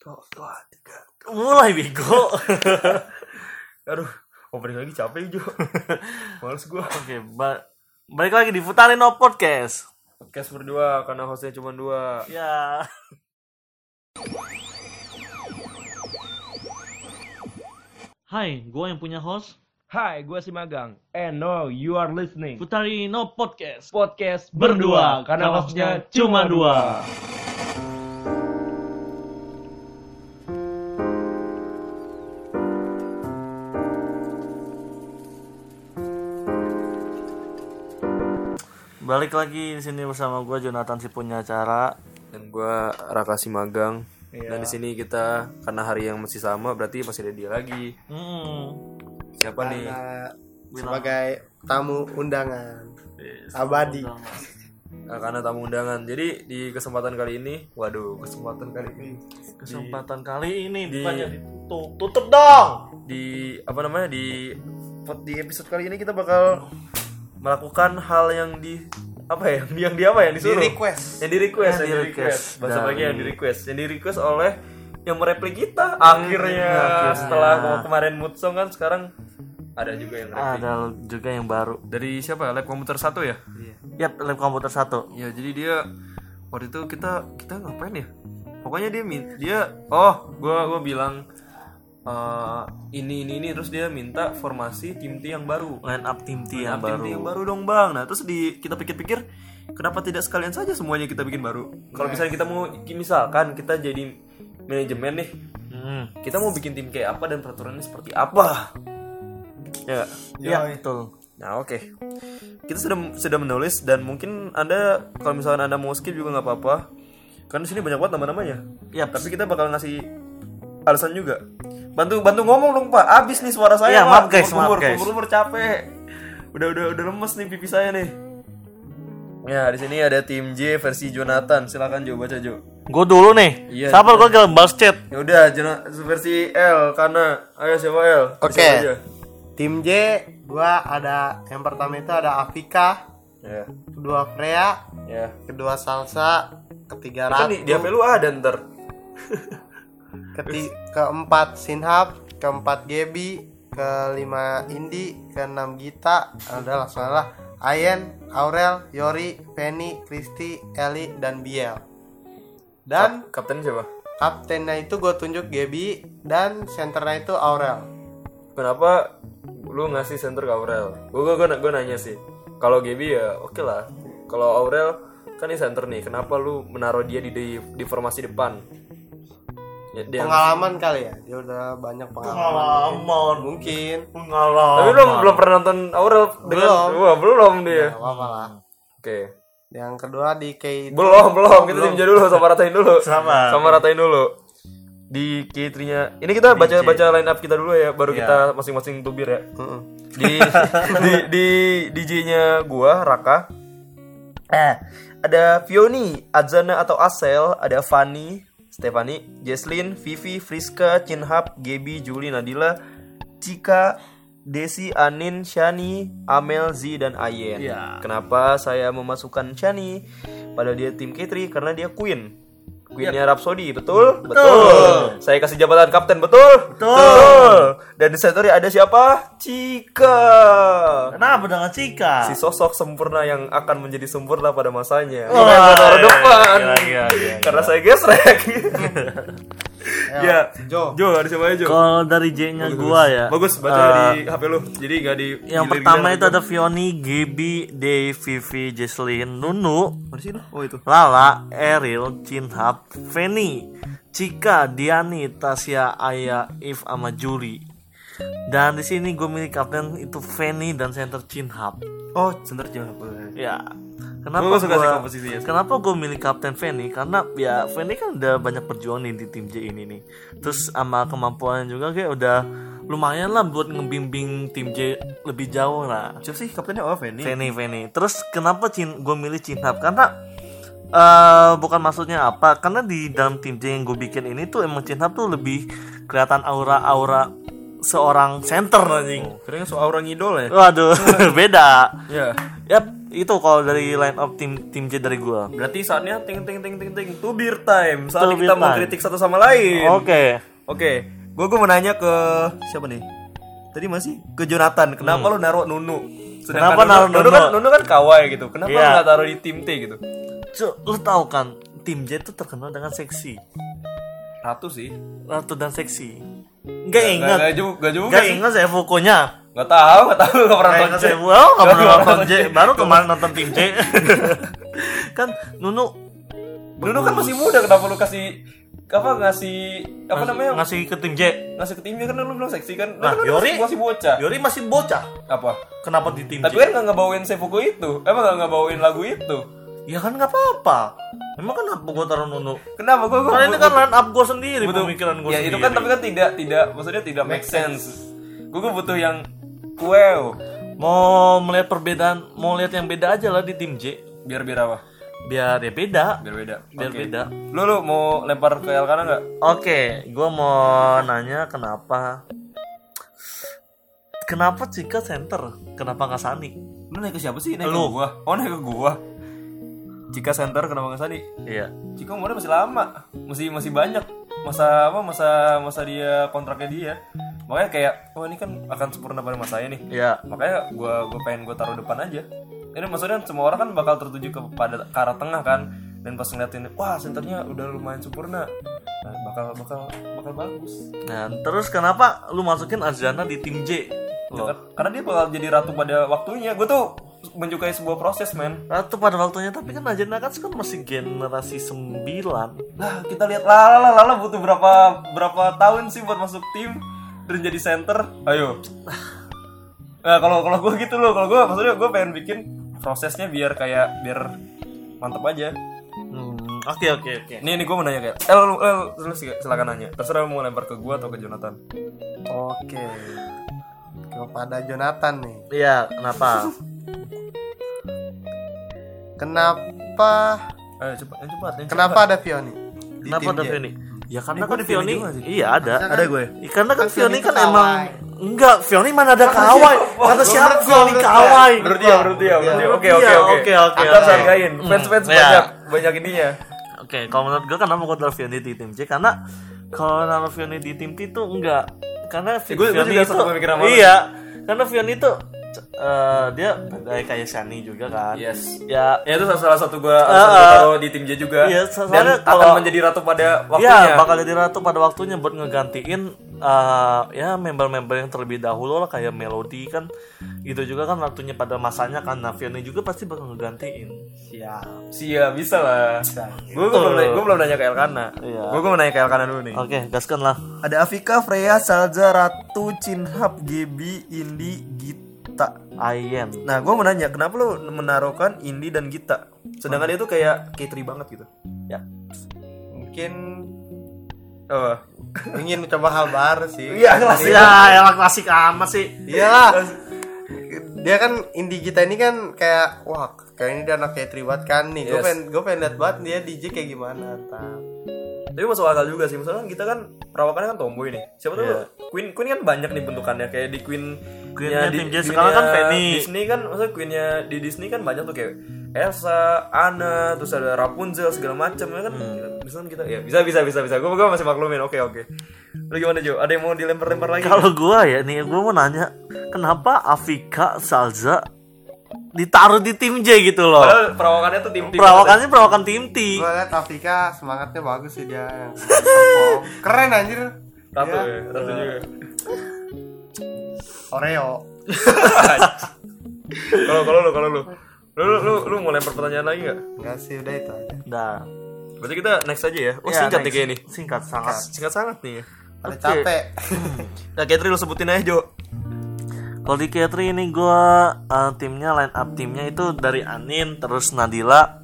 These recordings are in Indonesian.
Dua, dua, tiga. Mulai bego. Aduh, opening lagi capek Jo. Males gua. Oke, ba- balik lagi di Futarino Podcast. Podcast berdua karena hostnya cuma dua. Ya. Hai, gue yang punya host Hai, gua si Magang. And no, you are listening. Futarino Podcast. Podcast Berdua, berdua karena karena hostnya cuma cuma dua. Balik lagi di sini bersama gue Jonathan si punya acara. Dan gua Raka si Magang. Iya. Dan di sini kita karena hari yang masih sama berarti masih ada dia lagi. Hmm. Siapa nih? Karena sebagai tamu undangan Yes. abadi. Nah, karena tamu undangan. Jadi di kesempatan kali ini, waduh, kesempatan kali ini Kesempatan kali ini di- ditutup. Tutup dong. di apa namanya di di episode kali ini kita bakal melakukan hal yang di apa ya yang di apa ya disuruh? Di request. yang di request Yang yang, di request bahasa dari- bagian yang di request yang di request oleh yang mereplik kita akhirnya, akhirnya. setelah kemarin mood song kan sekarang ada juga yang replik Ada juga yang baru. dari siapa? Lab komputer satu ya? Yap, lab komputer satu. ya jadi dia waktu itu kita kita ngapain ya? Pokoknya dia min- dia oh gua gua bilang eh, ini ini ini terus dia minta formasi tim T yang baru Line up tim T yang Tim baru. T yang baru dong bang nah terus di kita pikir-pikir kenapa tidak sekalian saja semuanya kita bikin baru kalau misalnya kita mau misalkan kita jadi manajemen nih Hmm. kita mau bikin tim kayak apa dan peraturannya seperti apa ya Ya, betul. Nah oke, kita sudah sudah menulis dan mungkin anda kalau misalnya anda mau skip juga nggak apa-apa, kan di sini banyak banget nama-namanya. Yap. Tapi kita bakal ngasih alasan juga. Bantu bantu ngomong dong pak, abis nih suara saya. Iya, Pak. maaf, guys, Kumur, maaf, guys. kumur, kumur, capek. Udah udah udah lemes nih pipi saya nih. Ya di sini ada tim J versi Jonathan. Silakan Jo baca Jo. Gue dulu nih. Iya, Siapa gue gak balas chat? Ya udah versi L karena ayo siapa L? Oke. Aja? Tim J, gua ada yang pertama itu ada Afika, Ya kedua Freya, ya. kedua Salsa, ketiga Kan di, Ratu, di HP lu ada ntar. keti- keempat Sinhab, keempat Gebi, kelima Indi, keenam Gita, ada langsung lah Ayen, Aurel, Yori, Penny, Kristi, Eli, dan Biel. Dan Kapten siapa? kaptennya itu gue tunjuk Gebi dan senternya itu Aurel. kenapa lu ngasih center ke Aurel? Gue gue gue nanya sih. Kalau Gaby ya oke lah. Kalau Aurel kan ini center nih. Kenapa lu menaruh dia di di, di formasi depan? Ya, dia- Pengalaman kali ya, dia udah banyak pengalaman. Pengalaman. Mungkin. Pengalaman. Tapi belum belum pernah nonton Aurel dengan Belum. Wah, belum dia. Gak apa-apa lah. Oke. Yang kedua di K itu Belum, belum. Kita tim dulu sama ratain dulu. Sama. Sama ratain dulu. Di K3-nya. Ini kita baca baca line up kita dulu ya, baru kita masing-masing tubir ya. Di di di DJ-nya gua Raka. Eh, ada Fioni, Azana atau Asel, ada Fanny, Stefani, Jesslyn, Vivi, Friska, Chinhap, Gaby, Juli, Nadila, Cika, Desi, Anin, Shani, Amel, Z, dan Ayen. Iya. Kenapa saya memasukkan Shani? Padahal dia tim K3 karena dia Queen. Queennya Rhapsody, betul? Betul. Saya kasih jabatan kapten, betul? Betul. Dan di center ada siapa? Cika. Kenapa dengan Cika? Si sosok sempurna yang akan menjadi sempurna pada masanya. Wah, Bukan gua taruh iya, depan. gila, gila, gila, Karena saya gesrek. ya. Jo. Jo, ada siapa aja, Jo? Kalau dari J-nya gua ya. Bagus baca eh, di HP lu. Jadi nggak di Yang pertama gitu. itu ada Fioni, Gaby, Dave, Vivi, Jesslyn, Nunu, Mana sih lu? Oh itu. Lala, Eril, Cinhap, Feni, Cika, Diani, Tasya, Aya, If, sama Juli. Dan di sini gue milih kapten itu Feni dan center Cinhap. Oh, center boleh. Ya. Kenapa suka sih gua, komposisinya. kenapa gue milih kapten Feni? Karena ya Feni kan udah banyak perjuangan nih di tim J ini nih. Terus sama kemampuan juga kayak udah lumayan lah buat ngebimbing tim J lebih jauh lah. Siapa sih kaptennya? Oh, Feni. Feni Feni. Terus kenapa Cin gue milih Cinhap? Karena eh bukan maksudnya apa? Karena di dalam tim J yang gue bikin ini tuh emang Cinhap tuh lebih kelihatan aura-aura seorang center anjing. Kira soal orang idol ya? Waduh, beda. Ya. Yap, itu kalau dari line up tim tim J dari gua. Berarti saatnya ting ting ting ting ting tubir time. Saatnya Tubir kita time. mengkritik satu sama lain. Oke. Oke, gue gue mau nanya ke siapa nih? Tadi masih ke Jonathan. Kenapa lu naruh Nunu? Hmm. Kenapa naruh Nunu? Nunu? kan Nunu kan kawai gitu. Kenapa Iya. lu nggak taruh di tim T gitu? Cuk, lu tahu kan tim J itu terkenal dengan seksi. Ratu sih. Ratu dan seksi. Ingat. Gak juga, gak juga Enggak sih. ingat saya Fukunya. Gak tahu, gak tahu gak pernah nonton. saya wow, nggak pernah nonton J. J. Baru kemarin nonton tim J. kan Nunu Nunu kan masih muda, kenapa lu kasih apa ngasih apa namanya ngasih ke tim J. ngasih ke timnya kan lu bilang seksi kan Nah, Kan Yori- masih bocah Yori masih bocah. apa Kenapa di tim tapi J? kan nggak ngebawain Sefuku itu emang nggak ngebawain lagu itu Ya kan nggak apa-apa. Emang kenapa gua taruh Nunu? kenapa gua gua Karena ini kan line up gua sendiri, butuh pemikiran gua ya sendiri. itu kan tapi kan tidak tidak maksudnya tidak make sense gue butuh yang wow mau melihat perbedaan, mau lihat yang beda aja lah di tim J. biar biar apa Biar ya beda. biar beda Biar Oke. beda. lu lu mau lempar ke Elkana nggak Oke, gua mau nanya kenapa Kenapa Cika center? Kenapa nggak Sani? lu naik ke siapa sih naik Lu. ke gua oh naik ke gua jika center kenapa nggak Sani Iya. Cika umurnya masih lama, masih masih banyak masa apa masa masa dia kontraknya dia. Makanya kayak oh ini kan akan sempurna pada masanya nih. Iya. Makanya gua gua pengen gua taruh depan aja. Ini maksudnya semua orang kan bakal tertuju kepada ke arah tengah kan. Dan pas ngeliatin wah senternya udah lumayan sempurna. Nah, bakal bakal bakal bagus. Nah, terus kenapa lu masukin Azana di tim J? Ya kan? Karena dia bakal jadi ratu pada waktunya. Gue tuh menyukai sebuah proses, men. Ratu pada waktunya tapi kan Azana kan sekarang masih generasi 9 Lah, kita lihat Lala, Lala butuh berapa berapa tahun sih buat masuk tim dan jadi center? Ayo. Nah, kalau kalau gue gitu loh, kalau gue maksudnya gue pengen bikin prosesnya biar kayak biar mantep aja. Hmm, Oke oke oke. Nih nih gue mau nanya kayak, eh lu, lu, lu silakan nanya. Terserah mau lempar ke gue atau ke Jonathan. Oke. Kepada Jonathan nih. Iya, kenapa? Kenapa Ayo cepat, yang cepat, yang kenapa ada Vioni? Kenapa ada? Vioni? Ya karena kan gua di Vioni Vioni, juga sih. iya ada. Ada gue. Ih, Karena kan Kan Vioni Vioni kan tuh emang enggak, Vioni mana ada kawai. Kata siapa Vioni kawai? Menurut dia, menurut dia, menurut dia. Oke, oke, Iya, oke. oke, oke, hargain. Fans fans Hmm, banyak, iya. banyak ininya. Oke, kalau menurut gue kenapa gue taruh Vioni di tim J? Karena kalau naruh Vioni di tim T itu enggak. Karena Vioni juga itu iya, karena Vioni itu eh, dia badai kayak Shani juga kan. Yes. Ya, Ya itu salah satu gue Eh, taruh di tim J juga. iya, Dan soalnya akan kalau- menjadi ratu pada waktunya. Iya, bakal jadi ratu pada waktunya buat ngegantiin eh, ya member-member yang terlebih dahulu lah kayak Melody kan itu juga kan ratunya pada masanya kan nah juga pasti bakal ngegantiin. Siap. Sia bisa lah. Gue belum nanya- gua belum nanya ke Elkana. Iya. Gue mau nanya ke Elkana dulu nih. Oke, gaskan lah. Ada Afika, Freya, Salza, Ratu, Cinhap, Gebi, Indi, Gita. Ayen. Nah, gue mau nanya, kenapa lu menaruhkan Indi dan Gita? Sedangkan dia tuh kayak K3 banget gitu. Ya. Mungkin Oh. ingin mencoba hal baru sih. Iya, kelas Ya, emang klasik amat sih. Iyalah. Dia kan indie kita ini kan kayak wah kayak ini dia anak kayak tribat kan nih. Gue Yes. pengen gue pengen lihat banget dia DJ kayak gimana. Tam. Tapi masuk akal juga sih. Misalnya kita kan perawakannya kan tomboy nih. Siapa tuh Iya. Queen Queen kan banyak nih bentukannya kayak di Queen Queennya tim J sekarang kan Fanny. Disney kan maksudnya Queennya di Disney kan banyak tuh kayak Elsa, Anna, terus ada Rapunzel segala macam ya kan. Hmm. Bisa kita ya bisa bisa bisa bisa. Gue gue masih maklumin. Oke oke. Lu gimana Jo? Ada yang mau dilempar-lempar lagi? Kalau gua ya nih gua mau nanya, kenapa Afika Salza ditaruh di tim J gitu loh? Padahal perawakannya tuh tim tim. Perawakannya perawakan tim T. Gue liat Afrika semangatnya bagus sih dia. Keren anjir. Ratu Dia ya, ratu juga. Oreo. Kalau kalau lu kalau lu. Lu, lu, lu, lu mau lempar pertanyaan lagi nggak? Enggak sih udah itu aja. Nah, Berarti kita next aja ya. Oh ya, singkat ya next. kayak ini. Singkat sangat. Singkat sangat nih. ya. Pada Oke. capek. Nah Katri lu sebutin aja Jo. Kalau di K3 ini gua eh, timnya line up timnya itu dari Anin, terus Nadila,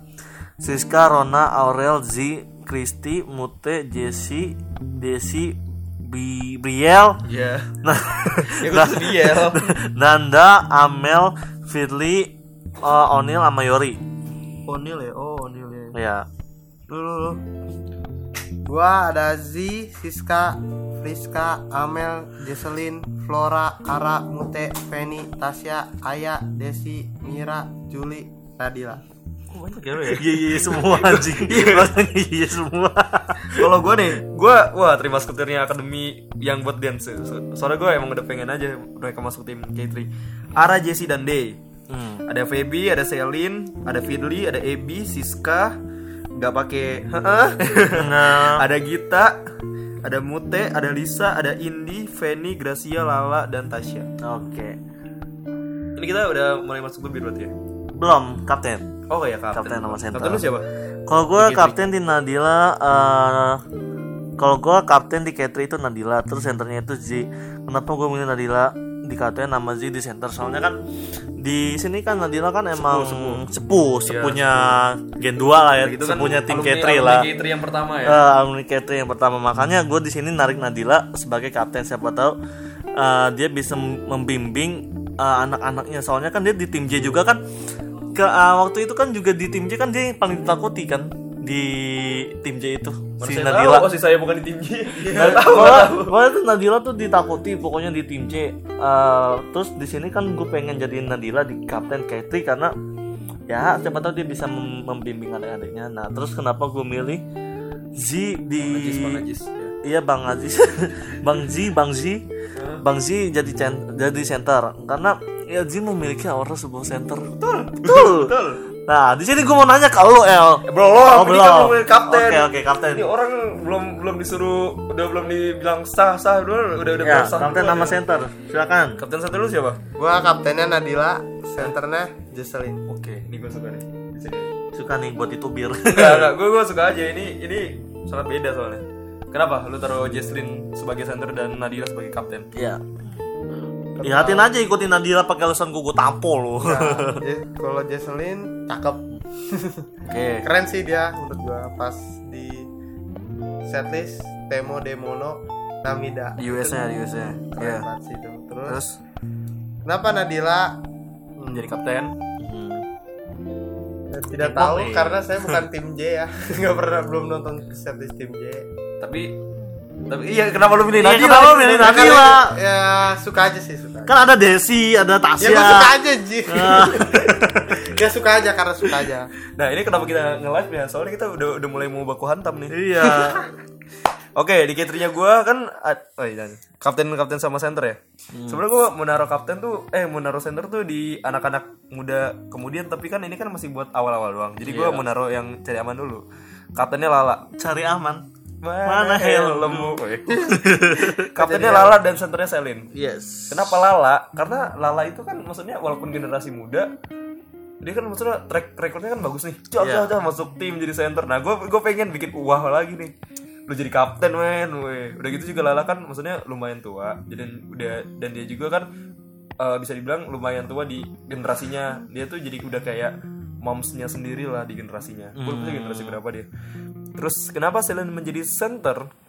Siska, Rona, Aurel, Z, Kristi, Mute, Jesse, Desi, Bi Briel, Iya. nah, Ya ya. Nanda, Amel, Firly, eh, Onil, sama Yori. Onil ya. Oh Onil ya. Ya, Lu lu lu. Gua ada Z, Siska, Friska, Amel, Jesselyn, Flora, Ara, Mute, Penny, Tasya, Aya, Desi, Mira, Juli, Nadila. Banyak ya, iya iya iya, semua anjing Rasanya iya semua Kalau gue nih, gue wah terima skuternya akademi yang buat dance. So- Soalnya gue emang udah pengen aja mereka masuk tim K3. Ara, Jesse dan Day. hmm. Ada Feby, ada Selin, ada Fidli, ada Ebi, Siska, nggak pakai heeh. Nah ada Gita, ada Mute, ada Lisa, ada Indi, Feni, Gracia, Lala, dan Tasya. Oke Ini kita udah mulai masuk lebih berarti ya? Belum, kapten Oh ya kapten. Kapten sama center. Kapten lu siapa? Kalau gue kapten di Nadila eh Kalau gue kapten di K3 itu Nadila Terus senternya itu Z Kenapa gue milih Nadila di kapten nama Z di center Soalnya kan di sini kan Nadila kan emang sepuh, sepuhnya Gen 2 lah ya, Gitu kan sepuhnya tim alumni- K3 alumni lah. K3 yang pertama ya. Eh, alumni K3 yang pertama makanya gue di sini narik Nadila sebagai kapten siapa tahu eh, dia bisa mem- membimbing eh, anak-anaknya soalnya kan dia di tim J juga kan ke eh, waktu itu kan juga di tim J kan dia yang paling ditakuti kan di tim J itu si Saya Nadila tahu, oh, si saya bukan di tim J. Nggak tahu, pokoknya- tuh Nadila tuh ditakuti pokoknya di tim J. Eh, terus di sini kan gue pengen jadiin Nadila di kapten K3 karena ya siapa tahu dia bisa mem- membimbing adik-adiknya. Nah terus kenapa gue milih Z di Bang Ajis, ya. iya Bang Aziz, Bang Z, Bang Z, Bang Z jadi jadi center karena ya Z memiliki aura sebuah center. Betul, betul. Nah di sini gue mau nanya ke lo El. Eh, belum, Oh, ini belum. kan belum kapten. Oke oke kapten. Ini orang belum belum disuruh, udah belum dibilang sah sah dulu, udah udah Ya, sah kapten nama ya. center. Silakan. Kapten satu lu siapa? Gua kaptennya Nadila, senternya Jocelyn. Oke, ini gue suka nih. Suka nih buat itu bir. Enggak, enggak, gue gue suka aja ini ini sangat beda soalnya. Kenapa? Lu taruh Jesslyn sebagai center dan Nadila sebagai kapten. Iya. Lihatin aja ikutin Nadila pakai alasan gue gue tampol lo. Nah, Je- kalau Jocelyn cakep. Oke. Keren sih dia menurut gua pas di setlist Temo Demono Namida. Di di. Keren Iya. banget sih itu. Terus, Terus kenapa Nadila Menjadi kapten. hmm, Eh, tidak tahu eh. karena saya bukan tim J ya. Nggak pernah belum nonton setlist tim J. Tapi tapi iya kenapa lu pilih Iya, Nadila? kenapa milih Karena Nadila? Ya suka aja sih suka. Kan ada Desi, ada Ya Tasya. gua suka aja Ji. Ah. ya suka aja karena suka aja. Nah, ini kenapa kita nge-live ya? Soalnya kita udah udah mulai mau baku hantam nih. Iya. Oke, di K3-nya gua kan oh iya, kapten kapten sama center ya. Sebenarnya gua mau naruh kapten tuh eh mau naruh center tuh di anak-anak muda kemudian tapi kan ini kan masih buat awal-awal doang. Jadi gua mau naruh yang cari aman dulu. Kaptennya Lala. Cari aman. Mana helmmu? helmmu? Kaptennya Lala dan senternya Selin. Yes. Kenapa Lala? Karena Lala itu kan maksudnya walaupun generasi muda dia kan maksudnya track recordnya kan bagus nih. Cok, Iya. cok, masuk tim jadi center. Nah, gue gue pengen bikin uah lagi nih. Lu jadi kapten men, weh. Udah gitu juga Lala kan maksudnya lumayan tua. Jadi udah dan dia juga kan eh, bisa dibilang lumayan tua di generasinya. Dia tuh jadi udah kayak momsnya sendiri lah di generasinya. Gue lupa generasi berapa dia. Terus kenapa Selin menjadi center?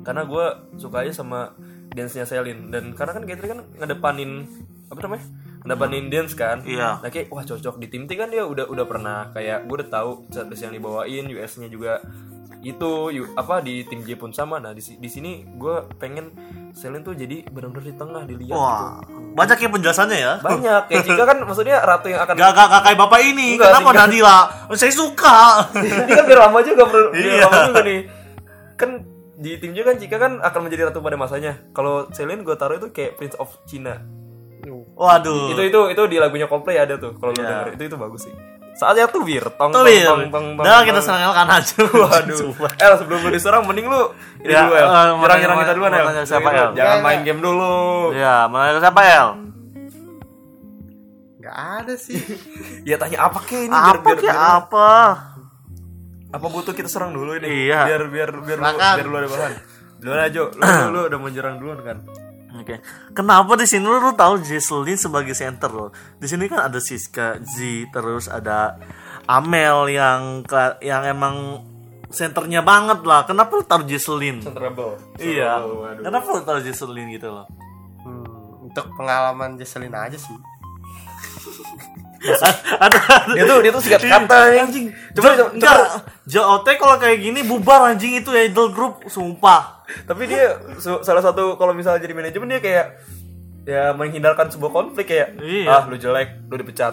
karena gue suka aja sama dance nya Selin dan karena kan Katri kan ngedepanin apa namanya ngedepanin dance kan Iya. nah kayak wah cocok di tim T kan dia udah udah pernah kayak gue udah tahu setlist yang dibawain US nya juga itu yu- apa di tim J pun sama nah di, di sini gue pengen Selin tuh jadi benar-benar di tengah dilihat gitu Wah, banyak ya penjelasannya ya. banyak kayak jika kan maksudnya ratu yang akan Gak, gak, gak kayak bapak ini. Enggak, Kenapa tinggal- Nadila? Saya suka. ini kan biar lama juga bro biar Iya. lama juga nih kan di tim juga kan Cika kan akan menjadi ratu pada masanya kalau Celine gue taruh itu kayak Prince of China Waduh. itu itu itu di lagunya Coldplay ada tuh kalau lu Iya. denger itu itu bagus sih saatnya tuh bir tong tong tong tong tong Dah kita serangkan aja. waduh. El sebelum lu diserang mending lu ini Ya, dulu El eh, nyerang tanya- nyerang kita duluan El siapa, Jangan- El? jangan main game dulu Ya, mana siapa El? Nggak ada sih. ya tanya apa ke ini biar Apa biar, biar- apa? apa butuh kita serang dulu ini Iya. biar biar biar biar lu ada bahan duluan aja lu, lu, lu udah mau nyerang duluan kan Oke. Kenapa di sini lu tahu Jesselyn sebagai center loh? Di sini kan ada Siska, Z, terus ada Amel yang yang emang senternya banget lah. Kenapa lu taruh Jesselyn? Centerable. Iya. Waduh. Kenapa lu taruh Jesselyn gitu loh? Hmm, untuk pengalaman Jocelyn aja sih. Ada Dia tuh dia tuh sikat kata anjing. Coba coba, JOT kalau kayak gini bubar anjing itu ya idol group sumpah Tapi dia su- salah satu kalau misalnya jadi manajemen dia kayak ya menghindarkan sebuah konflik kayak Iya. ah lu jelek, lu dipecat.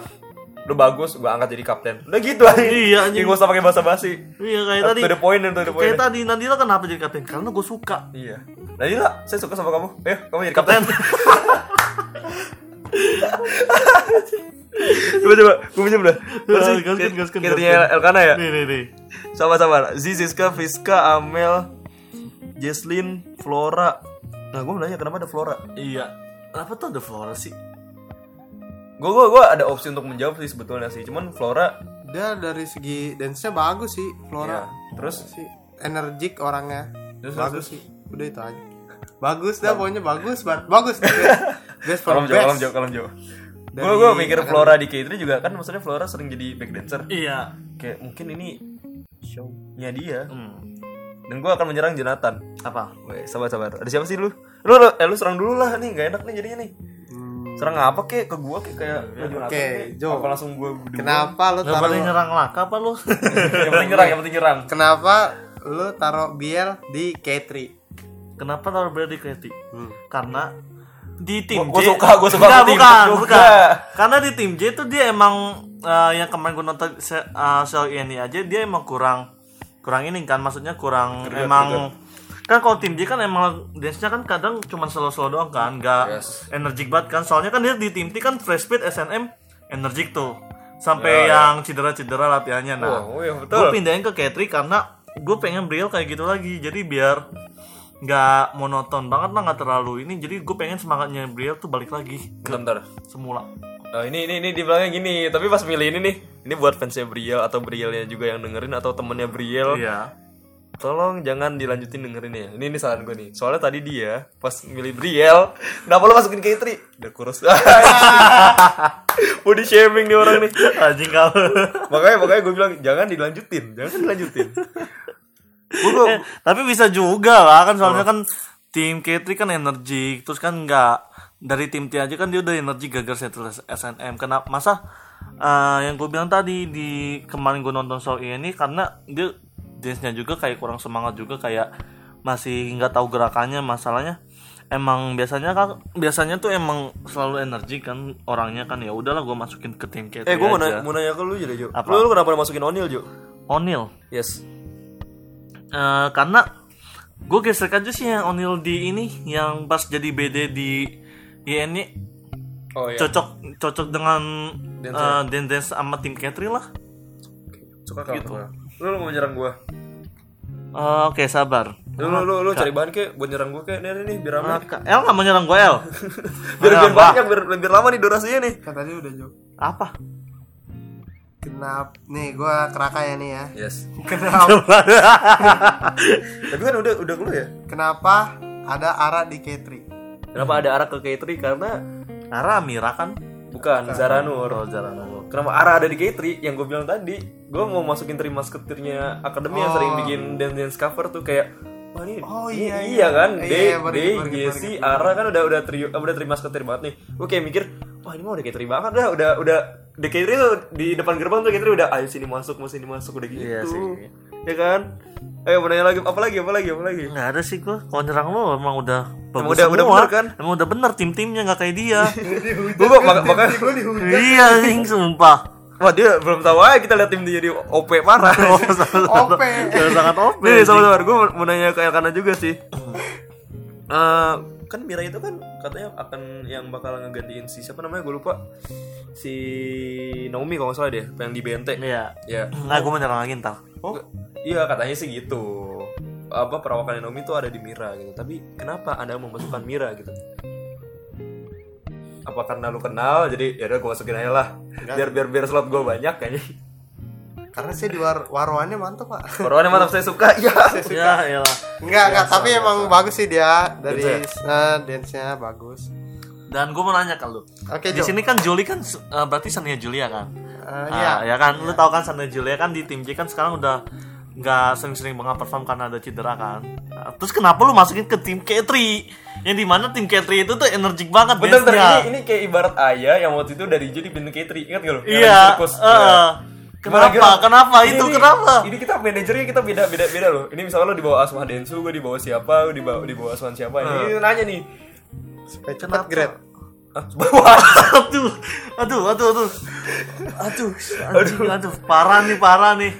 udah bagus gue angkat jadi kapten udah gitu aja Iya, anjing. Nggak usah pakai bahasa basi Iya kayak tadi. to the point and to the point. Kayak tadi Nadila kenapa jadi kapten? Karena gue suka. iya inilah saya suka sama kamu ayo kamu jadi Kapten. coba coba gue pinjam dah? Gaskan, gaskan, gaskan. Elkana ya nih nih nih. sama-sama Ziziska Friska Amel Jesslyn Flora nah gue mau nanya kenapa ada Flora Iya. Kenapa tuh ada Flora sih? gue gue gue ada opsi untuk menjawab sih sebetulnya sih cuman Flora Dia dari segi dance-nya bagus sih Flora. Iya. Terus? sih energik orangnya. Terus, bagus sih. Udah itu aja. Bagus dah pokoknya bagus banget. Bagus. Best, best for kalem jauh best. kalem jauh kalem jauh Dari gue gue mikir Flora di K3 juga kan maksudnya Flora sering jadi back dancer Iya. kayak mungkin ini show-nya dia Hmm. dan gue akan menyerang Jonathan Apa? Weh, sabar sabar ada siapa sih lu lu lu- eh lu serang dulu lah nih gak enak nih jadinya nih Hmm, serang apa kek ke gue kayak kayak Jonathan Oke, kek. Jo. apa langsung gue berdua Kenapa lu taruh nyerang laka apa lu? yang penting nyerang yang penting nyerang Kenapa lu taruh Biel di K3? Kenapa taruh Brady Kreti? Hmm. Karena di tim Gua- J suka, gua suka Enggak, bukan, juga. bukan. Karena di tim J itu dia emang eh, yang kemarin gue nonton show ini aja dia emang kurang kurang ini kan maksudnya kurang emang kan kalau tim J kan emang dance-nya kan kadang cuma slow-slow doang kan nggak Yes. energik banget kan soalnya kan dia di tim T kan fresh speed SNM energik tuh sampai Ya, ya. yang cedera-cedera latihannya nah oh iya gue betul pindahin ke Katri karena gue pengen Briel kayak gitu lagi jadi biar nggak monoton banget lah nggak terlalu ini jadi gue pengen semangatnya Briel tuh balik lagi ke bentar semula Oh, ini ini ini dibilangnya gini, tapi pas milih ini nih, ini buat fansnya Briel atau Brielnya juga yang dengerin atau temennya Briel, iya tolong jangan dilanjutin dengerin ya. Ini ini saran gue nih. Soalnya tadi dia pas milih Briel, kenapa lo masukin K3? Udah kurus. Body shaming nih orang nih. anjing kau Makanya makanya gue bilang jangan dilanjutin, jangan dilanjutin. Eh, tapi bisa juga lah kan soalnya kan tim Katri kan energik terus kan nggak dari tim T aja kan dia udah energi gagal settle SNM kenapa masa eh, yang gue bilang tadi di kemarin gue nonton show ini karena dia dance-nya juga kayak kurang semangat juga kayak masih nggak tahu gerakannya masalahnya emang biasanya kan biasanya tuh emang selalu energi kan orangnya kan ya udahlah gue masukin ke tim Katri eh gue mau, nanya- mau nanya ke lu jadi Jo. Apa? Lu, lu kenapa masukin O'Neal Jo? O'Neal Yes. Eh, karena gue gesek aja sih yang O'Neal di ini yang pas jadi BD di INY Oh iya. cocok cocok dengan Dance eh, dance dance sama tim Catherine lah. Suka gitu. Lu, lu mau nyerang gue? Eh, Oke sabar. Lu lu lu, lu cari bahan kek buat nyerang gue kek nih nih, nih biar Eh, rame. Ka- El nggak mau nyerang gue El. biar biar banyak biar biar lama nih durasinya nih. Tadi udah jawab. Apa? Kenapa? Nih gua keraka ya nih ya. Yes. Kenapa? Tapi kan udah udah lu ya. Kenapa ada Ara di K3? Kenapa ada arah ke K3 karena Ara Mira kan? bukan Zaranur. Oh Zaranur. Kenapa arah ada di K3 yang gue bilang tadi? Gue mau masukin teri masketirnya akademi yang sering bikin dance dance cover tuh kayak Wah ini, Oh, iya, iya, iya. kan, Iya, Day, iya, Jesse. Ara kan udah udah trio, udah terima banget nih. Gue kayak mikir, wah ini mah udah K3 banget dah, udah udah di K3 tuh di depan gerbang tuh K3 udah ayo sini masuk, mau sini masuk udah gitu. Iya sih. Ya kan? Ayo mau nanya lagi apa lagi apa lagi apa lagi? Nggak ada sih gue. Kalau nyerang lo emang udah bagus udah- udah semua. bener kan? Emang udah bener tim-timnya nggak kayak dia. Gue kok mak- makanya iya anjing sumpah. Wah dia belum tahu aja kita lihat tim dia jadi OP parah. OP. Udah sangat OP. Nih sama-sama gue mau nanya ke Elkana juga sih. Eh, kan Mira itu kan katanya akan yang bakal ngegantiin si siapa namanya? Gue lupa. Si Naomi kalau nggak salah deh yang di BNT Iya. ya. Nah, gue mau nyerang lagi ntar. Oh, iya katanya sih gitu. Apa perawakan Naomi itu ada di Mira gitu. Tapi kenapa anda memasukkan Mira gitu? Apa karena lu kenal jadi ya udah gue masukin aja lah. Biar biar biar slot gue banyak kayaknya karena saya di war waruannya mantap, Pak. Perawakannya mantap saya suka ya Ya, iyalah. Enggak, enggak, tapi emang bagus sih dia dari Dance-nya? eh, dance-nya bagus. Dan gue mau nanya ke lu. Oke, Di sini kan Julie kan eh, berarti Sania Julia kan? Ah, iya. ya kan, lu tahu kan Sania Julia kan di tim J kan sekarang udah nggak sering-sering banget perform karena ada cedera kan. Nah, terus kenapa lu masukin ke tim K3? Yang di mana tim K3 itu tuh energik banget bentar, dance-nya. ini, ini kayak ibarat ayah yang waktu itu dari jadi pintu K3 Ingat gak lu? Iya. sirkus. Kenapa? Gimana, Kenapa Ini- itu? ini- Kenapa? Ini kita manajernya kita beda beda beda loh. Ini misalnya lo di bawah Asma Densu, gue di bawah siapa, di bawah di bawah Aswan siapa. Ini nanya nih. Supaya cepat grade. Ah, bawah. aduh, aduh, aduh, aduh, aduh, anjing, aduh, parah nih, parah nih,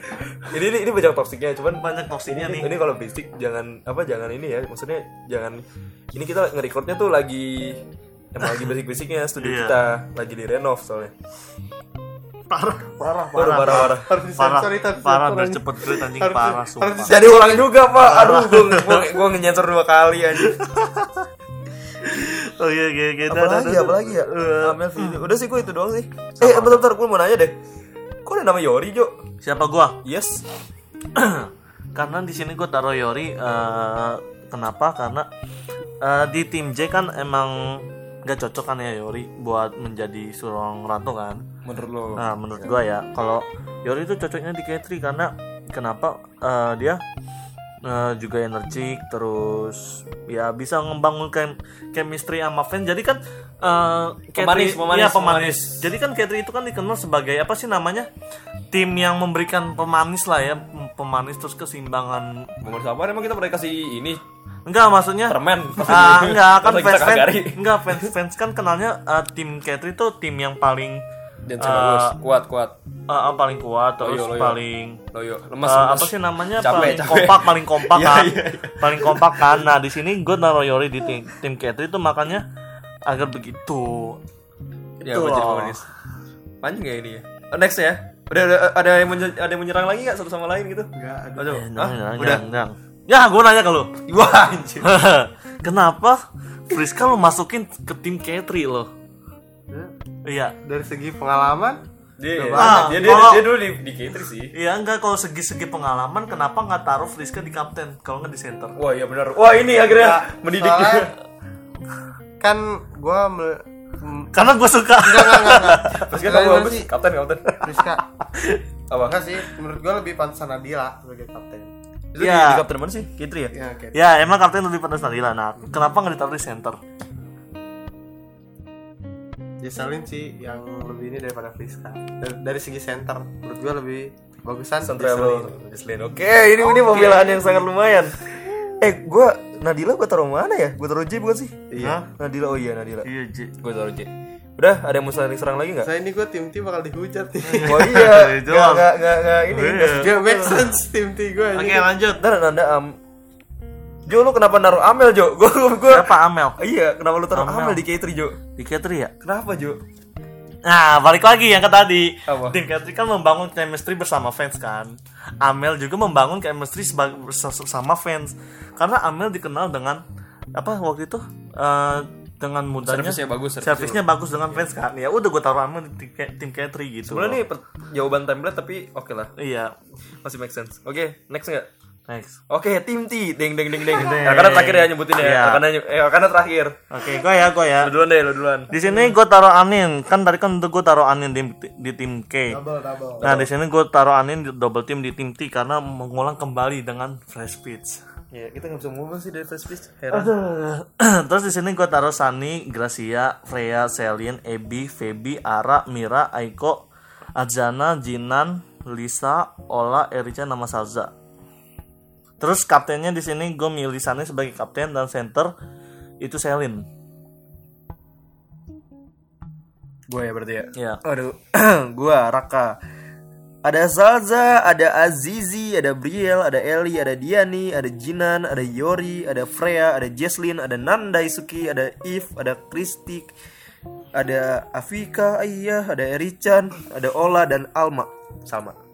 ini ini ini banyak toksiknya, cuman banyak toksiknya ini, nih. ini kalau basic jangan apa jangan ini ya maksudnya jangan ini kita nge-recordnya tuh lagi emang lagi basic-basicnya studio Iya. kita lagi di renov soalnya Parah, parah, parah, parah parah. Harus parah, disensor itu, harus parah, disensor biar aja. cepet great anjing Harus- parah, harus sumpah. disensor. jadi ulang juga pak. Aduh gue gue gue nyensor dua kali aja Oh iya, iya, iya, dah, dah, apalagi dah, apalagi ya? Eh, Amel video udah sih gue itu doang sih. Eh bentar bentar gue mau nanya deh. Kok ada nama Yori Jo? Siapa gua? yes. Karena di sini gue taruh Yori eh, kenapa? Karena eh, di tim J kan emang gak cocok kan ya Yori buat menjadi seorang ratu kan menurut lo? Nah menurut gua ya kalau Yori itu cocoknya di K3 karena kenapa eh, dia eh, juga energik terus ya bisa ngembangun chem- chemistry sama fans jadi kan eh, K3 Pemanis, pemanis, iya, pemanis. pemanis. jadi kan K3 itu kan dikenal sebagai apa sih namanya? Tim yang memberikan pemanis lah ya pemanis terus keseimbangan. Nomor siapa emang kita pernah kasih ini? Enggak maksudnya permen. Ah, enggak kan fans fans enggak fans fans kan kenalnya eh, tim K3 itu tim yang paling dan bagus kuat kuat. eh, eh, paling kuat terus Loyo, loyo. paling loyo. lemas Eh, lemas. apa sih namanya? Capek, paling capek. kompak paling kompak Iya, kan? iya, iya. paling kompak kan? Nah di sini gue naruh Yori di tim tim K3 itu makanya agar begitu. Ya Itu loh. panjang ya ini ya? Oh, next ya? Udah ada ada yang ada yang menyerang lagi nggak satu sama lain gitu? Enggak ada. Aduh, Eh, udah. ya gue nanya ke lu. Wah anjir kenapa Friska lo masukin ke tim K3 lo iya. Dari segi pengalaman? Dia Ah, dia, dia, kalau- dia dulu di di K3 sih. Iya enggak. Kalau segi-segi pengalaman kenapa nggak taruh Friska di kapten? Kalau nggak di center? wah iya benar. Wah ini akhirnya mendidik soalnya kan gua me- Karena gue suka. enggak enggak enggak, kita Gimana bagus sih? kapten kapten. Rizka apa? Enggak sih. Menurut gua lebih pantas Nadila sebagai kapten. Itu di, Iya. di kapten mana sih? K3 ya? Ya oke. Ya emang kapten lebih pantas Nadila. Nah kenapa nggak ditaruh di center? Jessalyn sih yang lebih ini daripada Friska dari, dari segi center menurut gua lebih bagusan Central. Oke, ini ini pembelaan yang sangat lumayan. Eh, gua Nadila gua taruh mana ya? Gua taruh J bukan sih? iya Nadila, oh iya Nadila. Iya J. Gua taruh J. Udah, ada yang mau saling serang lagi nggak? saya ini gua tim tim bakal dihujat nih Oh iya, Itu nggak nggak nggak nggak ini. Iya. nggak- gak make sense tim tim gua Oke ini lanjut. Ntar nanda am. Jo lu kenapa naruh Amel Jo? Gua gua, gua Siapa Amel? Iya, kenapa lu taruh Amel. Amel di K3 Jo? Di K3 ya? Kenapa Jo? Nah balik lagi yang ke tadi. Apa? Tim K3 kan membangun chemistry bersama fans kan. Amel juga membangun chemistry bersama fans. Karena Amel dikenal dengan apa waktu itu eh, dengan mudahnya Servisnya bagus, servis servisnya bagus dengan fans kan ya udah gue taruh Amel di tim, K- tim K3 gitu Sebenarnya nih per- jawaban template tapi oke lah. iya Masih make sense. Oke, next nggak? Next Oke, tim T. Deng deng deng deng. Nah, karena terakhir ya nyebutin ya. Iya. Karena eh karena terakhir. oke gue ya gue ya Lu duluan deh, lu duluan. di sini gue taruh Anin kan tadi kan gue taruh Anin di, di tim K double double nah di sini gue taruh Anin di double team di tim T karena mengulang kembali dengan fresh pitch Ya, kita nggak bisa ngomong sih dari first pitch. Heran. Terus di sini gue taruh Sani, Gracia, Freya, Selin, Ebi, Feby, Ara, Mira, Aiko, Azana, Jinan, Lisa, Ola, Erica, nama Salza. Terus kaptennya di sini gue milih Sani sebagai kapten dan center itu Selin. Gue ya berarti ya. Ya. Aduh, gua Raka. Ada Salza, ada Azizi, ada Briel, ada Eli, ada Diani, ada Jinan, ada Yori, ada Freya, ada Jesslyn, ada Nanda Isuki, ada If, ada Kristik, ada Afika, Ayah, ada Erichan, ada Ola dan Alma. Sama.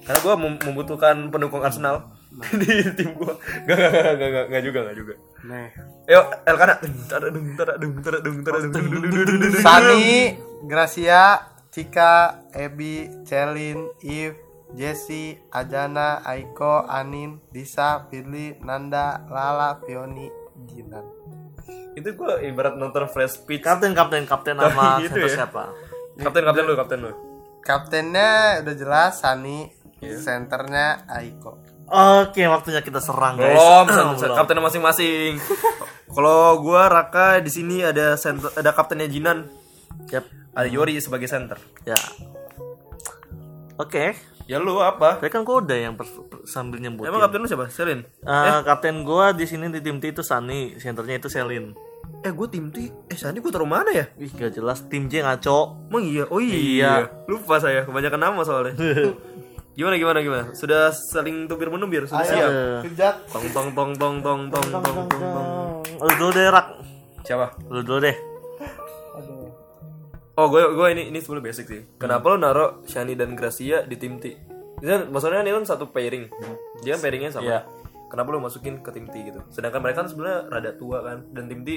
Karena gua mem- membutuhkan pendukung Arsenal di tim gua. Gak, gak, gak, gak, gak, gak juga, gak juga. nih Ayo, Elkana. Tada dung, tada dung, tada dung, tada dung, dung, dung, dung, dung, dung. Sani Gracia Cika Ebi Celin If Jesse Ajana Aiko Anin Disa Firly Nanda Lala Pioni Jinan Itu gua ibarat nonton fresh pitch Kapten, kapten, kapten nama Gitu center ya. siapa? Kapten kapten lu, kapten lu. Kaptennya udah jelas Sani Senternya Aiko Oke, waktunya kita serang guys. Belum, sen- sen- Belum. kaptennya masing-masing. Kalau gua Raka di sini ada center, ada kaptennya Jinan. Yap. Ada Yori sebagai center. Ya. Oke. Ya lu apa? Tadi kan gue udah yang sambil nyebutin. Emang kapten lu siapa? Selin. Eh, kapten gua di sini di tim T itu Sani, senternya itu Selin. eh gue tim T eh Sandi gue taruh mana ya Wih gak jelas tim J ngaco. emang iya oh iya, Iya. lupa saya kebanyakan nama soalnya gimana gimana gimana? Sudah saling tubir menubir sudah Ayo, siap? kejat. tong tong tong tong tong tong tong tong tong. Lu dulu deh Rak. siapa? Lu dulu deh. oh gue gue ini ini sebenarnya basic sih. Kenapa lo naro Shani dan Gracia di tim T? Kan, maksudnya ini kan satu pairing. Dia kan pairingnya sama. Iya. kenapa lo masukin ke tim T gitu? Sedangkan mereka kan sebenarnya rada tua kan. Dan tim T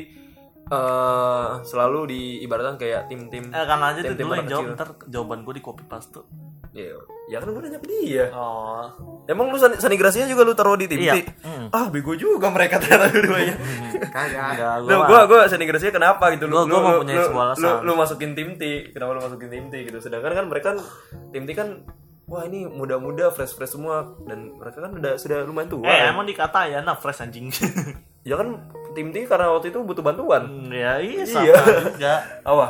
eh selalu diibaratkan kayak tim-tim Eh kan aja tuh tim-tim dulu yang jawab ntar jawaban gue di copy paste. Ya, ya kan gue nanya ke dia. Oh. Emang lu Sani, Sani Gracia juga lu taruh di tim Iya. T? Ah, bego juga mereka ternyata dua-duanya. Kagak. Enggak, Lu gua gua Sani Gracia kenapa gitu lu Gua- gua lu, mempunyai lu, sebuah lu, masukin tim T, kenapa lu masukin tim T gitu. Sedangkan kan mereka kan tim T kan wah ini muda-muda fresh-fresh semua dan mereka kan udah sudah lumayan tua. Eh emang dikata ya nah fresh anjing. Ya kan tim T karena waktu itu butuh bantuan. ya iya sama Iya. juga. Apa?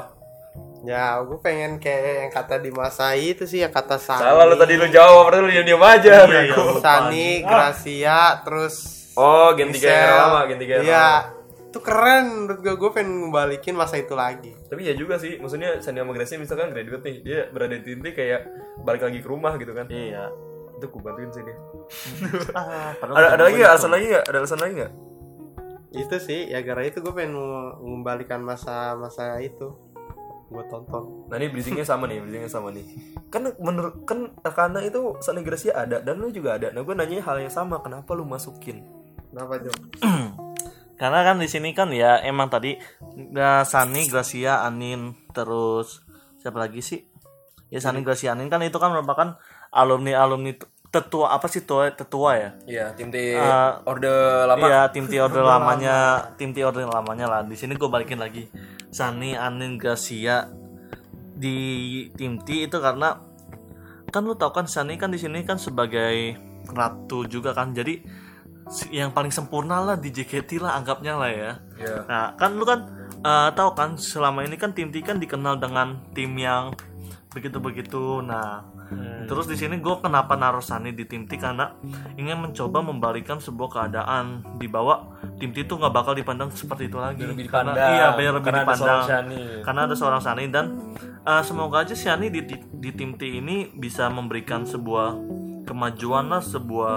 Ya, gue pengen kayak yang kata di masa itu sih, yang kata Sani. Salah lu tadi lu jawab, lu diam-diam aja. Iya, iya. Sani, Gracia, terus Oh, ganti Michelle. lama, ganti kayak Iya. lama. Itu keren menurut gue. Gue pengen ngebalikin masa itu lagi. Tapi ya juga sih, maksudnya Sandi sama Gracia misalkan graduate nih, dia berada di tim T kayak balik lagi ke rumah gitu kan. Iya. Itu gue bantuin sih dia. Ah, Ada, ada lagi nggak? gitu. Alasan lagi nggak? Ada alasan lagi nggak? Itu sih, ya gara itu gue pengen mengembalikan masa-masa itu. Gue tonton. Nah ini bridgingnya sama nih, bridgingnya sama nih. Kan menurut kan karena itu Sandi Gracia ada dan lu juga ada. Nah gue nanya hal yang sama, kenapa lu masukin? Kenapa, Jo? Karena kan di sini kan ya emang tadi ya, Sani, Gracia, Anin, terus siapa lagi sih? Ya Sani, Gracia, Anin kan itu kan merupakan alumni alumni tetua apa sih tua tetua ya? Iya, tim T Eh, orde lama. Iya tim T order lamanya, tim T order lamanya lah. Di sini gue balikin lagi. Sani, Anin, Gracia di tim T itu karena kan lu tau kan Sani kan di sini kan sebagai ratu juga kan. Jadi yang paling sempurna lah di JKT lah anggapnya lah ya. Iya. Nah, kan lu kan eh, tahu kan selama ini kan tim T kan dikenal dengan tim yang begitu-begitu. Nah, terus di sini gue kenapa naruh Sani di tim T karena ingin mencoba membalikan sebuah keadaan di bawah tim T itu nggak bakal dipandang seperti itu lagi. Biar lebih Karena- dipandang. Iya, biar lebih Karena ada dipandang. Shani. Karena ada seorang Sani dan eh, semoga aja Shani di, di, di tim T ini bisa memberikan sebuah kemajuan lah, sebuah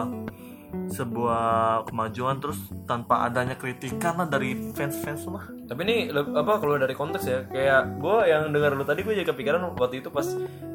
sebuah kemajuan terus tanpa adanya kritikan lah dari fans-fans mah. Tapi ini apa kalau dari konteks ya, kayak gue yang dengar lu tadi gue jadi kepikiran waktu itu pas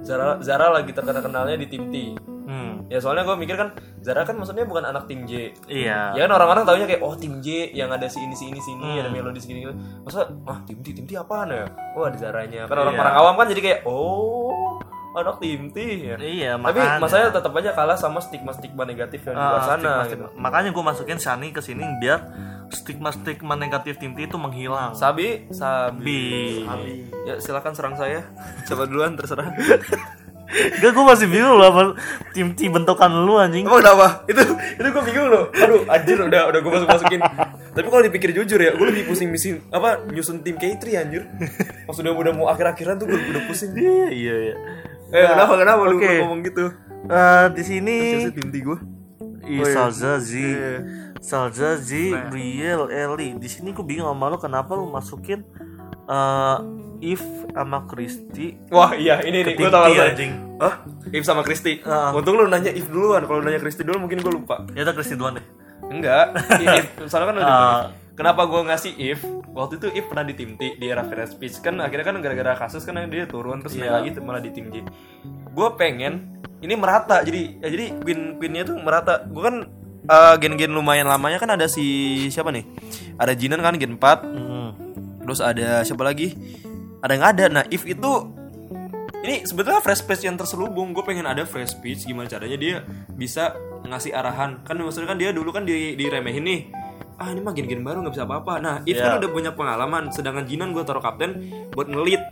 Zara Zara lagi terkenal kenalnya di tim T. Hmm. Ya soalnya gue mikir kan Zara kan maksudnya bukan anak tim J. Iya. Ya kan orang-orang taunya kayak oh tim J yang ada si ini si ini si ini ada melodi segini gitu. Masa ah tim T tim T apaan ya? Oh ada Zaranya. Kan orang-orang awam kan jadi kayak oh anak tim T ya. Iya, Tapi makanya. masanya tetap aja kalah sama stigma-stigma negatif yang di luar Ah, sana stigma- gitu. Makanya gue masukin Shani ke sini biar stigma-stigma negatif tim T itu menghilang. Sabi, Sabi. Bi. Ya silakan serang saya. Coba duluan terserah. Gak gue masih bingung loh apa tim T bentukan lu anjing. Emang kenapa? Itu itu gue bingung loh. Aduh, anjir udah udah gue masuk masukin. Tapi kalau dipikir jujur ya, gue lebih pusing misin apa nyusun tim K3 anjir. Pas udah udah mau akhir-akhiran tuh gue udah pusing. Iya iya iya. Eh, kenapa kenapa lu oke. ngomong gitu? Eh, di sini T gue? Ih, Salza Z, Iya. Salza Z, Briel, Eli. Di sini gue bingung sama lu kenapa lu masukin eh If sama Kristi Wah, iya ini nih, gue tahu anjing. Hah? If sama Kristi. Ah. Untung lu nanya If duluan. Kalau nanya Kristi dulu mungkin gue lupa. Ya udah Kristi duluan deh. Enggak. if, soalnya kan udah Ah. Kenapa gue ngasih If? Waktu itu If pernah di tim T di era Fresh Speech kan akhirnya kan gara-gara kasus kan dia turun terus naik Iya. lagi tuh malah di tim J. Gue pengen ini merata jadi ya jadi win winnya tuh merata. Gue kan eh, gen-gen lumayan lamanya kan ada si siapa nih? Ada Jinan kan gen 4 Hmm. Terus ada siapa lagi? Ada yang ada. Nah, if itu ini sebetulnya fresh speech yang terselubung. Gue pengen ada fresh speech gimana caranya dia bisa ngasih arahan. Kan maksudnya kan dia dulu kan di diremehin nih. Ah ini mah gini-gini baru nggak bisa apa-apa. Nah, if kan Iya. udah punya pengalaman. Sedangkan Jinan gue taruh kapten buat ngelit,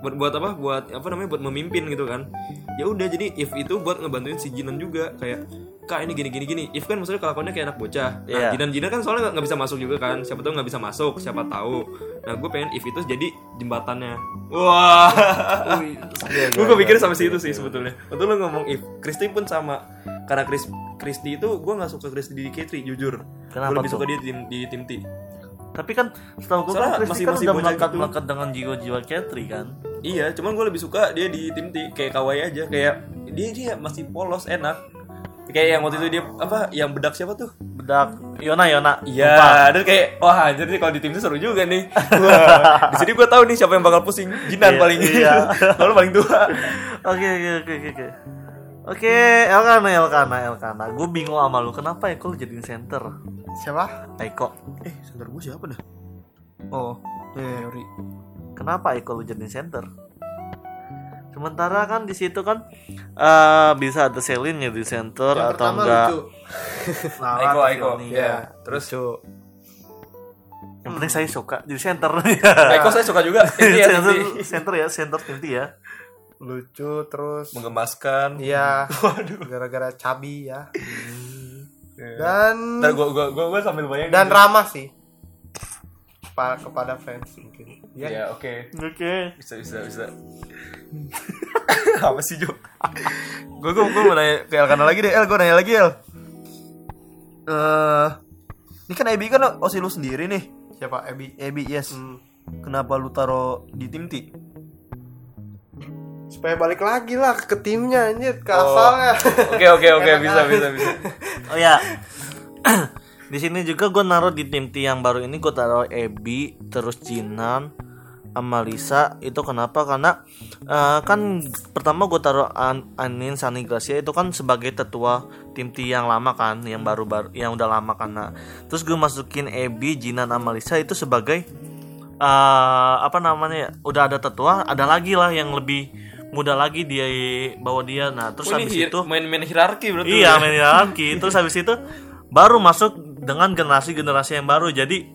buat buat apa? Buat apa namanya? Buat memimpin gitu kan. Ya udah jadi if itu buat ngebantuin si Jinan juga kayak kak ini gini gini gini if kan maksudnya kelakuannya kayak anak bocah nah Iya. Jinan Jinan kan soalnya nggak- nggak bisa masuk juga kan siapa tahu nggak bisa masuk siapa tahu nah gue pengen if itu jadi jembatannya wah gue kepikir sampai situ sih sebetulnya betul lo ngomong if Kristi pun sama karena Chris Kristi itu gue nggak suka Kristi di K3 jujur Kenapa gue lebih tuh? suka dia di tim di tim T Tapi kan setahu gue kan Christy masih- kan masih udah melekat gitu. melekat dengan jiwa-jiwa Katri kan. Iya, cuman gue lebih suka dia di tim T kayak kawaii aja, kayak dia dia masih polos enak. Kayak yang waktu itu dia apa yang bedak siapa tuh? Bedak Yona Yona. Iya, dan kayak wah anjir nih kalau di tim itu seru juga nih. Wah, di sini gue tahu nih siapa yang bakal pusing. Jinan Iya, paling iya. Lalu paling tua. Oke oke oke oke oke. Oke, Elkana Elkana Elkana. Gue bingung sama lu. Kenapa Eko lu jadiin center? Siapa? Eko. Eh, sebentar gue siapa dah? Oh, eh, Yori. Kenapa Eko lu jadiin center? Sementara kan di situ kan eh bisa ada Selin ya di center Yang atau enggak lucu. Eko, Eko. Ya, terus Yang penting saya suka jadi center. Eko saya suka juga. Ini ya, center, center ya, center tim T ya. Lucu terus Menggemaskan. iya gara-gara cabi ya dan Ntar gue gue gue gue sambil bayangin. dan ramah sih Pa- kepada fans mungkin ya Ya, oke. Oke. Bisa bisa bisa. Apa sih Jo? gue gue gue mau nanya ke Elkana lagi deh El, gue nanya lagi El. Eh, ini kan Ebi kan osi lu sendiri nih. siapa Ebi Ebi yes. Hmm. Kenapa lu taruh di tim T? Supaya balik lagi lah ke timnya anjir ke asalnya Oke oke oke Enak bisa bisa bisa. Oh ya. di sini juga gue naruh di tim T yang baru ini gue taruh Ebi, terus Jinan, sama Lisa. Itu kenapa? Karena eh, kan pertama gue taruh An Anin Sani Gracia itu kan sebagai tetua tim T yang lama kan, yang baru-baru, yang udah lama karena. Terus gue masukin Ebi, Jinan, sama Lisa itu sebagai eh apa namanya? ya, Udah ada tetua, ada lagi lah yang lebih muda lagi dia bawa dia. Nah terus Oh, habis itu main-main hierarki berarti. Iya main hierarki Terus habis itu baru masuk dengan generasi-generasi yang baru. Jadi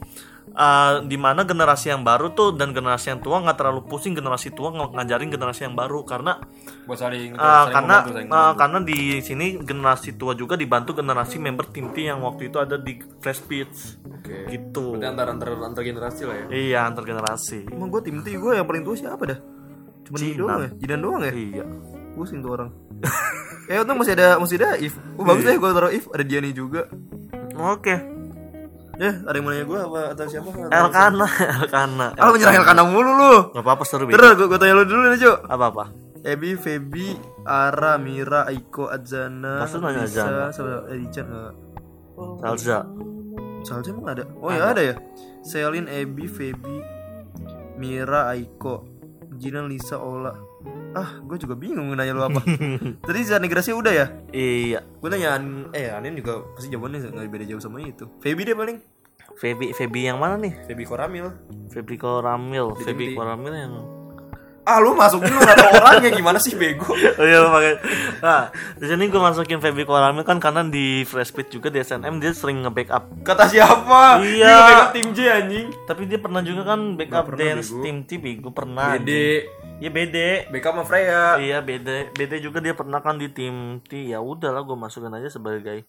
uh, di mana generasi yang baru tuh dan generasi yang tua nggak terlalu pusing generasi tua ng- ngajarin generasi yang baru karena Buat saling, uh, saling karena membantu, saling uh, karena di sini generasi tua juga dibantu generasi member tim T yang waktu itu ada di Flash Beats Oke. gitu. Berarti antar antar antar generasi lah ya. Iya antar generasi. Emang gue tim T gue yang paling tua siapa dah? Cuma Jinan. doang ya? Jidan doang ya? Iya. Pusing tuh orang. Kayak untung masih ada masih ada If. Oh bagus deh gue taruh If ada Diani juga. Oke. Ya, ada yang mau nanya gue apa atau siapa? Elkana, Elkana. Ah, lu menyerang Elkana mulu lu. Gak apa-apa seru. Terus gue, gue tanya lu dulu nih, Jo. Apa-apa. Ebi, Feby, Ara, Mira, Aiko, Adzana, Masa nanya Lisa, Adzana? sama Edichan enggak? Salza. Salja emang ada? Oh ya ada ya. Selin, Ebi, Feby, Mira, Aiko, Jinan, Lisa, Ola. Ah, gue juga bingung nanya lu apa. Tadi Zani Gracia udah ya? Iya. Gue nanya An- eh Anin juga pasti jawabannya nggak beda jauh sama itu. Feby deh paling. Feby Feby yang mana nih? Feby Koramil. Feby Koramil, Feby. Koramil yang Ah lu masukin lu gak tau orangnya gimana sih bego. Oh iya pakai. Nah, di sini gue masukin Feby Koramil kan karena di Flashpit juga di SNM dia sering nge-backup. Kata siapa? Iya. Dia nge-backup tim J anjing. Tapi dia pernah juga kan backup dance bego. tim TV, gue pernah. BD. Iya BD. Backup sama Freya. Iya BD. BD juga dia pernah kan di tim T. Ya udahlah gue masukin aja sebagai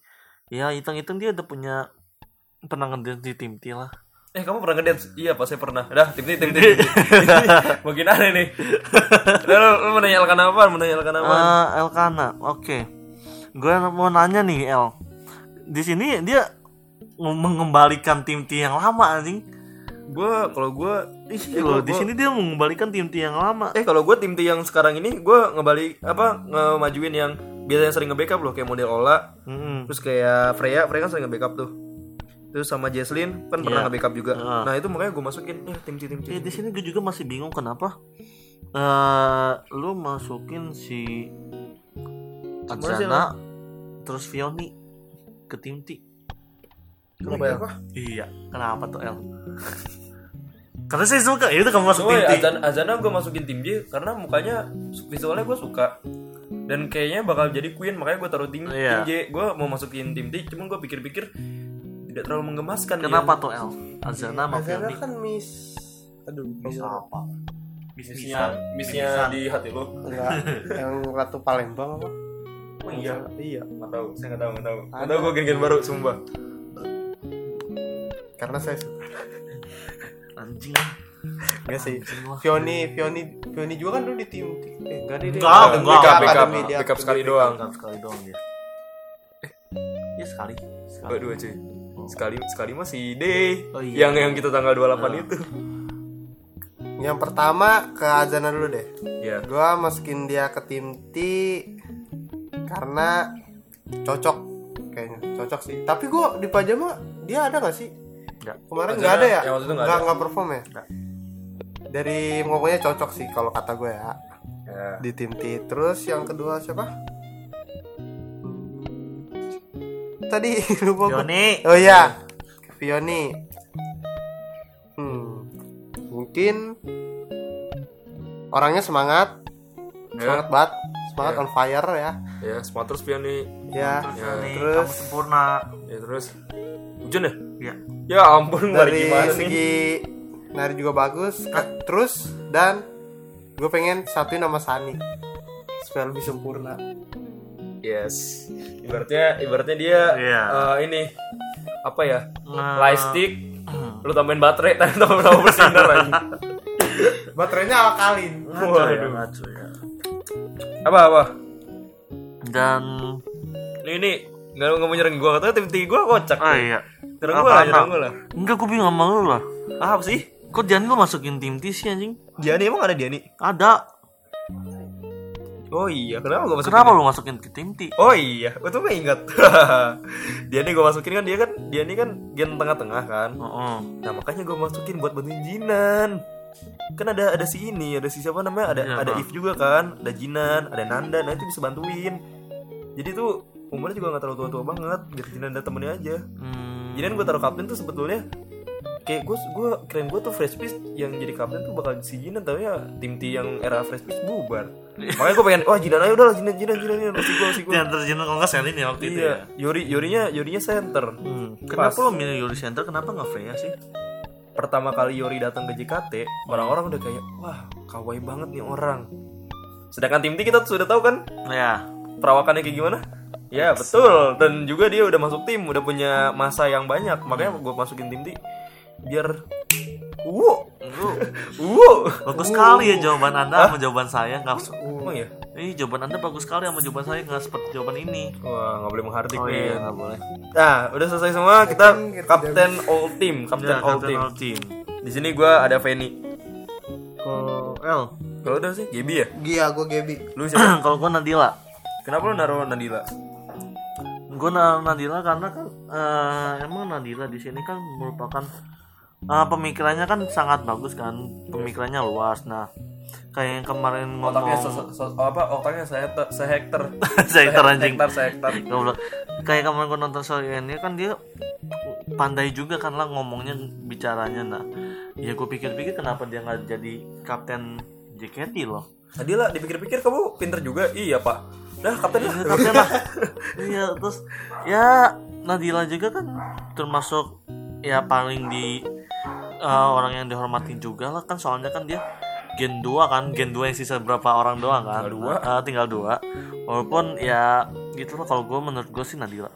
ya hitung-hitung dia udah punya pernah ngedance di tim T lah. Eh kamu pernah ngedance? Iya pas saya pernah. Dah tim tim tim T. Makin aneh nih. Udah, lu, lu mau nanya Elkan apa? Mau nanya Elkan apa? Eh, Elkana, oke. Gue mau nanya nih El. Di sini dia nge- mengembalikan tim T yang lama anjing. gue kalau gue Ih, loh, di sini dia mengembalikan tim T yang lama. eh kalau gue tim T yang sekarang ini gue ngebalik apa ngemajuin yang biasanya sering nge-backup loh kayak model Ola Mm-mm. terus kayak Freya Freya kan sering nge-backup tuh terus sama Jesslyn kan pernah Iya. nge-backup juga Heeh. nah itu makanya gue masukin ya tim T tim T Ya, di sini gue juga masih bingung kenapa eh lu masukin si Adzana terus Fioni ke tim T. kenapa ya Iya, kenapa tuh El? Karena saya suka, ya udah kamu masuk Oh tim ya, T. Azana, Azana gue masukin tim J karena mukanya visualnya gue suka dan kayaknya bakal jadi queen makanya gue taruh tim, Iya. tim J gue mau masukin tim T cuman gue pikir-pikir tidak terlalu menggemaskan Kenapa tuh El? Azana sama Azana kan miss. Aduh Bisa bisa apa? misnya misnya di hati lo enggak. Yang ratu Palembang apa? Oh iya. Iya. Nggak tahu. Saya nggak tahu nggak tahu. Nggak Ada. tahu gue gen-gen baru sumpah. Karena saya suka. Anjing. enggak sih. Lah. Fioni Fioni Fioni juga kan dulu di tim. Eh enggak deh dia Enggak, enggak. backup backup backup sekali doang. Bukan sekali doang dia. Eh, iya sekali. Sekali. Dua dua cuy sekali sekali mah si D Oh, iya. yang yang kita tanggal 28 itu Yang pertama ke Azana dulu deh. ya Gua masukin dia ke tim T karena cocok kayaknya cocok sih. Tapi gua di pajama dia ada nggak sih? Nggak. Kemarin nggak ada ya? itu nggak Nggak perform ya? Dari pokoknya cocok sih kalau kata gue ya ya di tim T. Terus yang kedua siapa? Tadi lupa. Yoni Oh iya, Vioni. Hmm, mungkin orangnya semangat, semangat banget, semangat Ya. on fire ya. ya semangat terus nih Ya, ya Nih, terus. Kamu sempurna. Ya terus. Hujan ya? Ya ya ampun dari gimana nih? segi nari juga bagus. Ka- Terus dan gue pengen satuin nama Sani. Supaya lebih sempurna. Yes. Ibaratnya ibaratnya dia Iya. eh, ini apa ya Nah. light stick lu tambahin baterai tambah tambah bersinar lagi Baterainya alkalin. ngaco ya Waduh. ngaco ya. Apa apa? Dan nih ini nggak nggak mau nyerang gua katanya tim tim gua kocak oh iya. Nyerang gua lah nyerang gua lah. Enggak gue bingung sama lu lah. Ah, apa sih? Kok Dian lu masukin tim T sih anjing? Diani emang ada Diani ada oh iya kenapa gua masukin kenapa lu masukin ke tim T Oh iya, gue tuh ingat. dia nih gue masukin kan dia kan dia nih kan gen tengah-tengah kan. Heeh. Nah makanya gue masukin buat bantuin Jinan. Kan ada ada si ini, ada si siapa namanya, ada Iya, ada. If juga kan, ada Jinan, ada Nanda, nah itu bisa bantuin. Jadi tuh umurnya juga nggak terlalu tua-tua banget, biar Jinan ada temennya aja. Hmm, Jinan gue taruh kapten tuh sebetulnya kayak gue gue keren gue tuh fresh piece yang jadi kapten tuh bakal si Jinan tapi ya tim T yang era fresh piece bubar makanya gue pengen wah Jinan ayo udah lah Jinan Jinan Jinan Jinan masih gue masih gue Dian terjun kalau nggak Selin ya waktu itu ya Iya, Yuri Yurinya Yurinya center. Hmm, Pas. Kenapa lo milih Yuri Center? Kenapa nggak Freya sih? Pertama kali Yuri datang ke JKT, orang-orang udah kayak, wah, kawaii banget nih orang. Sedangkan tim T kita sudah tahu kan Ya, perawakannya kayak gimana? Ya betul. Dan juga dia udah masuk tim, udah punya masa yang banyak. Makanya gue masukin tim T biar, wow, wow, bagus sekali ya jawaban anda sama jawaban saya nggak. su- Emang ya? Ih, jawaban anda bagus sekali sama jawaban saya nggak seperti jawaban ini. Wah, nggak boleh menghardik Oh nih. iya, nggak boleh. Nah, udah selesai semua. Kita kapten all team, kapten Ya, all team. all team. Di sini gue ada Feni. Kalau L, Kalau udah sih, Gaby ya. Gia, gue Gebi. Lu siapa? kalau gue Nadila. Kenapa lu naruh Nadila? Gue Nadila karena kan eh, emang Nadila di sini kan merupakan eh, pemikirannya kan sangat bagus kan, pemikirannya luas. Nah, kayak yang kemarin Otaknya ngomong se, se- apa? Otaknya sehektar, sehektar. Sehektar, anjing. Sehektar, sehektar. Kayak kemarin gue nonton soal ini kan dia pandai juga kan lah ngomongnya bicaranya nah ya gue pikir-pikir kenapa dia nggak jadi kapten JKT loh Nadila dipikir-pikir kamu pinter juga. Iya, Pak. Dah, kapten lah. Iya, kapten lah iya terus ya Nadila juga kan termasuk ya paling di eh, orang yang dihormatin juga lah kan soalnya kan dia gen 2 kan gen 2 yang sisa berapa orang doang kan Tinggal dua. Eh, tinggal dua walaupun ya gitu loh kalau gue menurut gue sih Nadila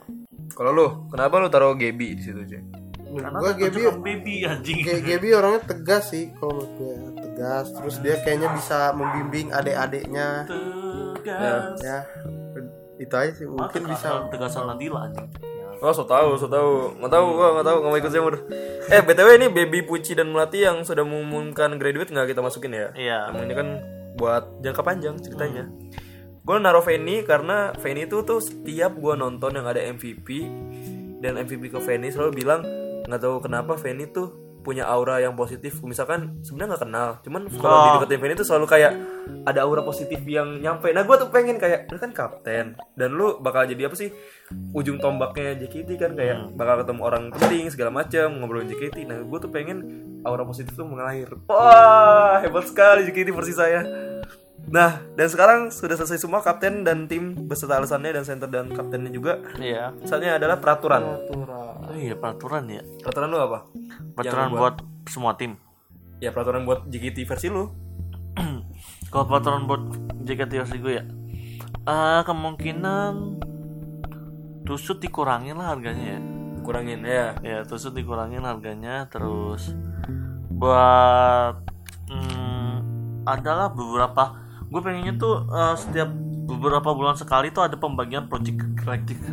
Kalau lu, kenapa lu taruh Gaby di situ, Cuy? karena Gue Gebi, baby anjing Ge- Gebi orangnya tegas sih kalau menurut gue ya. tegas. Terus dia kayaknya bisa membimbing adik-adiknya. tegas Ya, itu aja sih. Mungkin bisa. tegasan Nadila anjing Oh, so tahu, so tahu. Nggak tahu, gua nggak tahu, nggak mau ikut jamur. Eh, BTW ini Baby Puci dan Melati yang sudah mengumumkan graduate nggak kita masukin ya? Iya. Emang ini kan buat jangka panjang ceritanya. Gue naruh Fanny karena Fanny itu tuh setiap gue nonton yang ada MVP dan MVP ke Fanny selalu bilang nggak tahu kenapa Fanny tuh punya aura yang positif. Misalkan sebenarnya nggak kenal, cuman kalau Oh. dideketin Fanny tuh selalu kayak ada aura positif yang nyampe. Nah gue tuh pengen kayak lu kan kapten dan lu bakal jadi apa sih ujung tombaknya JKT kan kayak bakal ketemu orang penting segala macam ngobrolin JKT. Nah gue tuh pengen aura positif tuh mengalir. Wah hebat sekali JKT versi saya. Nah, dan sekarang sudah selesai semua kapten dan tim beserta alasannya dan center dan kaptennya juga. iya Saatnya adalah peraturan. oh iya peraturan ya Peraturan lu apa? peraturan buat semua tim Ya peraturan buat JKT versi lu. kalau peraturan buat JKT versi gue ya eh kemungkinan tusut dikurangin lah harganya ya Kurangin ya. ya tusut dikurangin harganya terus buat hmm, adalah beberapa gue pengennya tuh eh, setiap beberapa bulan sekali tuh ada pembagian project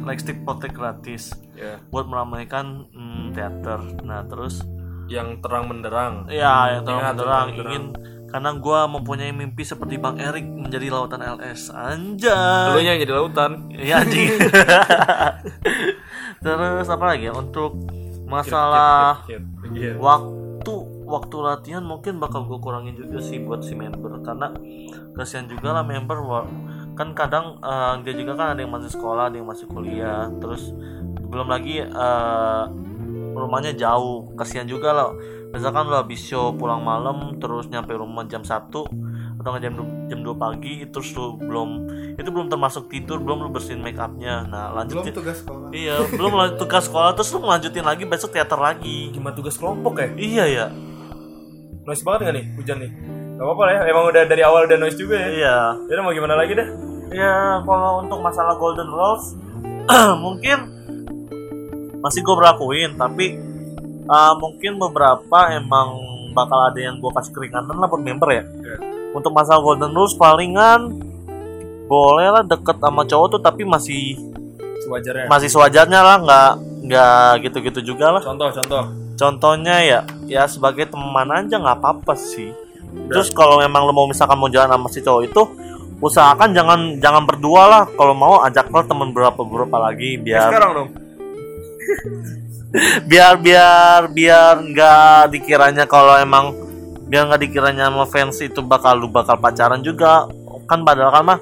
lightstick protect gratis Ya. buat meramaikan mm, teater. Nah terus Yang terang menderang. ya yang terang Ingat, terang ingin karena gua mempunyai mimpi seperti Bang Erik menjadi lautan LS anjay. Dulu yang jadi lautan. Iya anjing. terus apa lagi ya untuk masalah Kit, kit, kit. Iya. waktu waktu latihan mungkin bakal gue kurangin juga sih buat si member. Karena kasihan juga lah member kan kadang eh, dia juga kan ada yang masih sekolah ada yang masih kuliah. Terus belum lagi eh, rumahnya jauh. Kasihan juga loh misalkan lo habis show pulang malam terus nyampe rumah jam 1 atau nggak jam jam 2 pagi terus lu belum itu belum termasuk tidur belum lu bersihin make upnya nah belum lanjutin tugas sekolah. Iya belum tugas sekolah terus lu ngelanjutin lagi besok teater lagi. Gimana tugas kelompok ya? iya ya Noise banget nggak nih hujan nih? Gak apa-apa lah ya, emang udah dari awal udah noise juga ya. iya Jadi mau gimana lagi dah? ya kalau untuk masalah golden rules mungkin masih gue berlakuin tapi uh, mungkin beberapa emang bakal ada yang gue kasih keringanan lah buat member ya Iya. untuk masalah golden rules palingan boleh lah deket sama cowok tuh tapi masih Sewajarnya. masih sewajarnya lah nggak nggak gitu-gitu juga lah Contoh, contoh. Contohnya ya ya sebagai teman aja nggak apa-apa sih. Terus kalau memang lo mau misalkan mau jalan sama si cowok itu usahakan jangan jangan berdua lah. Kalau mau ajaklah teman berapa berapa lagi Ya, biar sekarang dong. biar biar biar nggak dikiranya kalau emang biar nggak dikiranya sama fans itu bakal lu bakal pacaran juga. Kan padahal kan mah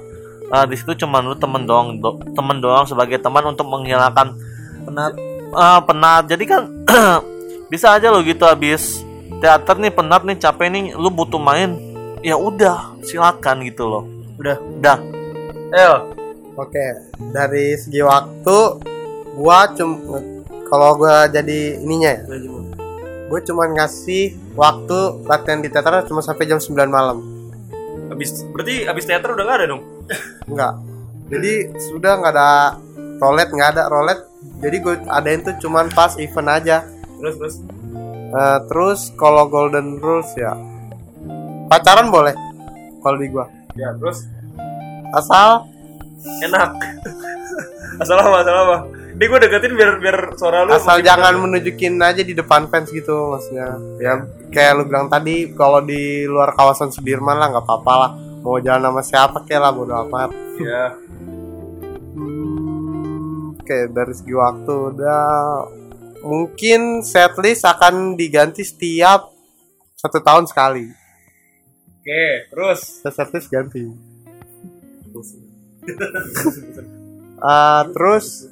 eh, di situ cuma lu temen doang do, temen doang sebagai teman untuk menghilangkan penat ah, penat. Jadi kan bisa aja lo gitu habis teater nih penat nih capek nih lu butuh main. Ya udah silakan gitu loh. Udah. Udah El, oke dari segi waktu gua cum kalau gua jadi ininya ya. Gue cuman ngasih waktu latihan di teater cuma sampai jam 9 malam. Abis berarti abis teater udah nggak ada dong? enggak jadi sudah nggak ada rolet nggak ada rolet. Jadi gue adain tuh cuman pas event aja Terus terus. Eh, terus kalau golden rules ya pacaran boleh kalau di gua Ya terus asal enak. asal apa? Asal apa? Ini gue deketin biar biar suara lu. asal jangan menunjukin aja di depan fans gitu maksudnya ya kayak lu bilang tadi kalau di luar kawasan Sudirman lah nggak apa-apa lah mau jalan sama siapa kayak lah bodo amat Ya. Hmm, oke dari segi waktu udah mungkin setlist akan diganti setiap satu tahun sekali. Oke, terus. setlist ganti. Ah, terus?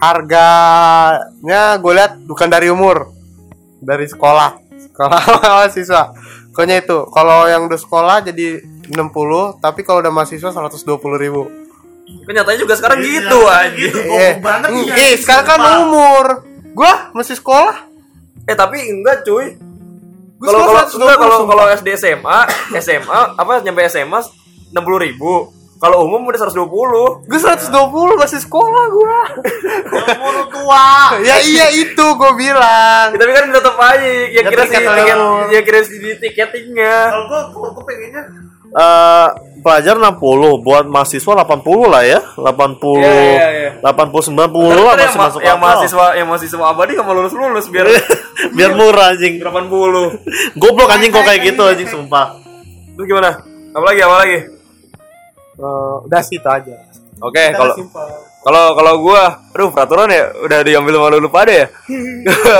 Harganya gue lihat bukan dari umur. Dari sekolah. Sekolah mahasiswa. Pokoknya itu kalau yang udah sekolah jadi 60 tapi kalau udah mahasiswa 120 ribu Kan nyatanya juga sekarang gitu anjing. eh, eh sekarang kan umur gua masih sekolah Eh tapi enggak cuy. Kalau kalau enggak 120, kalau kalau SD SMA, SMA apa nyampe SMA 60 ribu. Kalau umum udah 120. gue 120 masih sekolah gua umur tua ya iya itu gue bilang Ya, tapi kan tetap aja yang Ya, kira si tiket yang kira si di tiketingnya. kalau gua kalau gua pengennya eh pelajar 60 buat mahasiswa 80 lah ya 80 Iya, iya, iya. 80 90 Tapi lah masih yang, ma- masuk yang akal. mahasiswa yang mahasiswa abadi mau lulus lulus biar biar murah anjing 80. goblok anjing kok kayak gitu anjing sumpah Terus gimana? Apa lagi? Apa lagi? Eh, udah sih itu aja Oke, kalau kalau kalau gua, aduh peraturan ya udah diambil sama lu pada ya.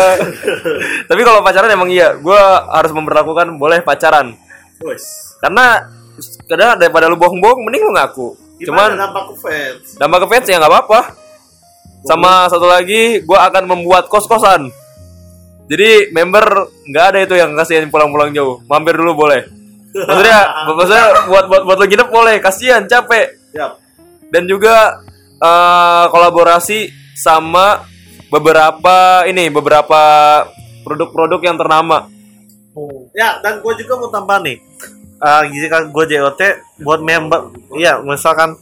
Tapi kalau pacaran emang iya, gua harus memperlakukan boleh pacaran. Karena kadang daripada lu bohong-bohong mending lu ngaku. Cuman dampak ke fans dampak ke fans ya nggak apa-apa. Sama satu lagi, gua akan membuat kos-kosan. Jadi member nggak ada itu yang kasihan pulang-pulang jauh. Mampir dulu boleh. Maksudnya, maksudnya buat buat buat lo nginep boleh. Kasihan, capek Siap. dan juga eh, kolaborasi sama beberapa ini beberapa produk-produk yang ternama. Ya, dan gue juga mau tambah nih. Eh jika gue JOT buat member, iya misalkan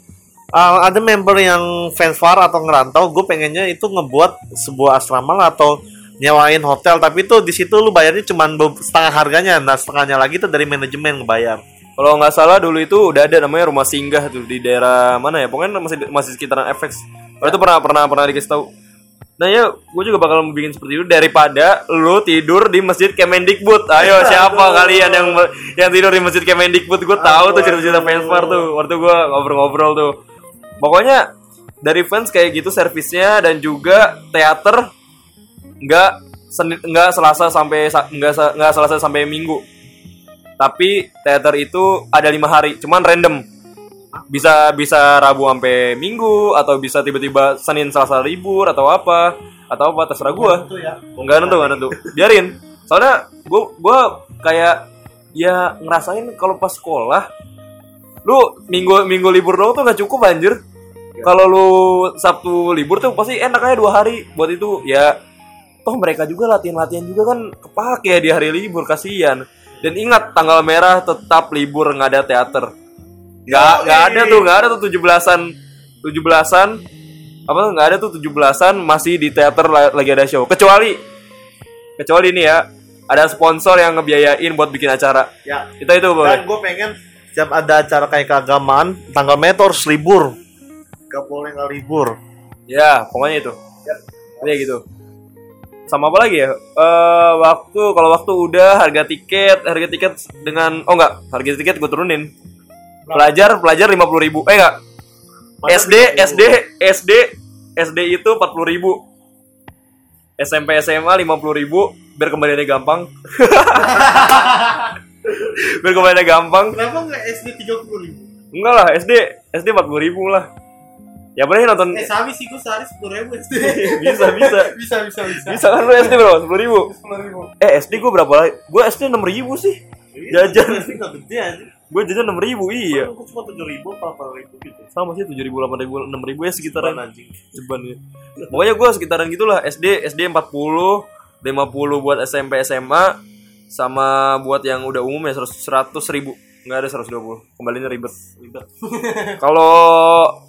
eh, ada member yang fans far atau ngerantau, gue pengennya itu ngebuat sebuah asrama atau nyewain hotel, tapi itu di situ lu bayarnya cuma setengah harganya, nah setengahnya lagi itu dari manajemen ngebayar. Kalau nggak salah dulu itu udah ada namanya rumah singgah tuh di daerah mana ya? Pokoknya masih masih sekitaran FX. Itu pernah pernah pernah dikasih tahu. Nah ya, gue juga bakal bikin seperti itu daripada lu tidur di masjid Kemendikbud. Ayo siapa kalian yang yang tidur di masjid Kemendikbud? Gue tahu tuh cerita-cerita fans bar tuh. Waktu gue ngobrol-ngobrol tuh. Pokoknya dari fans kayak gitu servisnya dan juga teater nggak nggak Selasa sampai Sa- nggak nggak Selasa sampai Minggu. Tapi teater itu ada lima hari, cuman random. Bisa bisa Rabu sampai Minggu atau bisa tiba-tiba Senin Selasa libur atau apa atau apa terserah gua. Enggak nentu, enggak nentu. Biarin. Soalnya gua gua kayak ya ngerasain kalau pas sekolah lu minggu minggu libur doang tuh gak cukup anjir. Kalau lu Sabtu libur tuh pasti enak aja dua hari buat itu ya toh mereka juga latihan-latihan juga kan kepake di hari libur kasihan dan ingat tanggal merah tetap libur nggak ada teater nggak nggak ada tuh nggak ada tuh tujuh belasan tujuh belasan apa nggak ada tuh tujuh belasan masih di teater la- lagi ada show kecuali kecuali ini ya ada sponsor yang ngebiayain buat bikin acara Ya. kita itu boleh Dan gue pengen setiap ada acara kayak keagamaan, tanggal tuh harus libur. Gak boleh nggak libur. Ya, pokoknya itu. Ya gitu. Sama apa lagi ya? Eh waktu kalau waktu udah harga tiket, harga tiket dengan oh enggak, harga tiket gue turunin. Pelajar pelajar 50.000 ribu Eh enggak. SD SD SD SD itu 40.000 ribu SMP SMA 50.000 ribu biar kembaliannya gampang. biar kembaliannya gampang. Kenapa nggak SD 30 ribu? Enggak lah, SD SD 40.000 ribu lah. Ya boleh nonton Eh sami sih gue sehari 10 ribu SD. bisa bisa bisa bisa bisa. bisa kan lu SD bro sepuluh ribu 10 ribu. eh SD gue berapa lagi gue SD enam ribu sih jajan Pasti nggak gede aja. Gue jajan enam ribu iya. Aku cuma tujuh ribu apa apa ribu gitu. sama sih tujuh ribu delapan ribu enam ribu ya sekitaran. Anjing. ceban ya pokoknya gue sekitaran gitulah SD SD 40 50 buat SMP SMA sama buat yang udah umum ya 100 ribu. Nggak ada 120 kembalinya ribet. Ribet. Kalau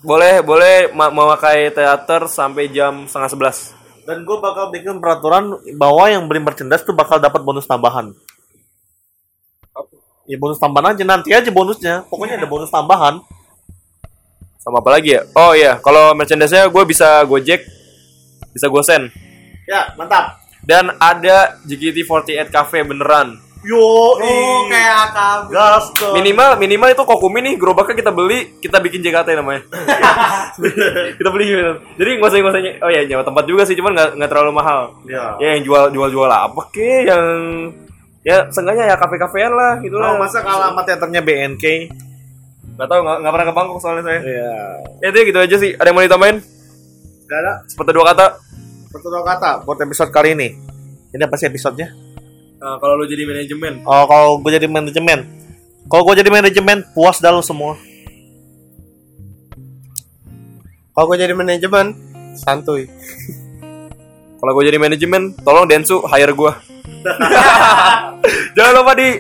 boleh boleh ma- memakai teater sampai jam setengah sebelas. Dan gue bakal bikin peraturan bahwa yang beli merchandise tuh bakal dapat bonus tambahan. Ya bonus tambahan aja nanti aja bonusnya. Pokoknya ada bonus tambahan. sama apa lagi ya oh iya kalau merchandise-nya gue bisa gojek bisa gosen Ya, mantap. dan ada JKT48 Cafe beneran Yo, Oh kayak tuh. minimal minimal itu kokumi nih gerobaknya kita beli kita bikin JKT namanya kita beli gitu. jadi nggak usah nggak usah ny- oh ya nyawa tempat juga sih cuman nggak nggak terlalu mahal Ya. ya yang jual jual jual apa ke yang ya seenggaknya ya kafe kafean lah gitu lah Oh, masa kalah sama teaternya BNK? nggak tahu nggak nggak pernah ke Bangkok soalnya saya Iya. ya itu gitu aja sih ada yang mau ditambahin Gak ada seperti dua kata satu dua kata buat episode kali ini. Ini apa sih episodenya? Nah, kalau lu jadi manajemen Oh, kalau gue jadi manajemen. Kalau gue jadi manajemen, puas dah lu semua. Kalau gue jadi manajemen santuy. Kalau gue jadi manajemen, tolong Densu hire gue. Jangan lupa di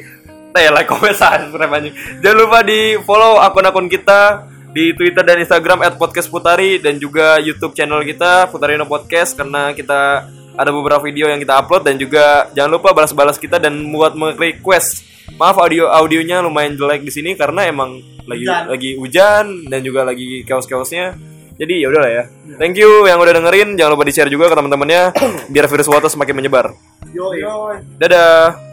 eh, like, comment, subscribe anjing. Jangan lupa di follow akun-akun kita di Twitter dan Instagram @podcastputari dan juga YouTube channel kita Putarino Podcast karena kita ada beberapa video yang kita upload dan juga jangan lupa balas-balas kita dan buat request. Maaf audio audionya lumayan jelek di sini karena emang lagi Hujan. lagi hujan dan juga lagi chaos-chaosnya. Jadi ya udahlah ya. Thank you yang udah dengerin. Jangan lupa di-share juga ke teman-temannya biar virus water semakin menyebar. Yo, Yo. Dadah.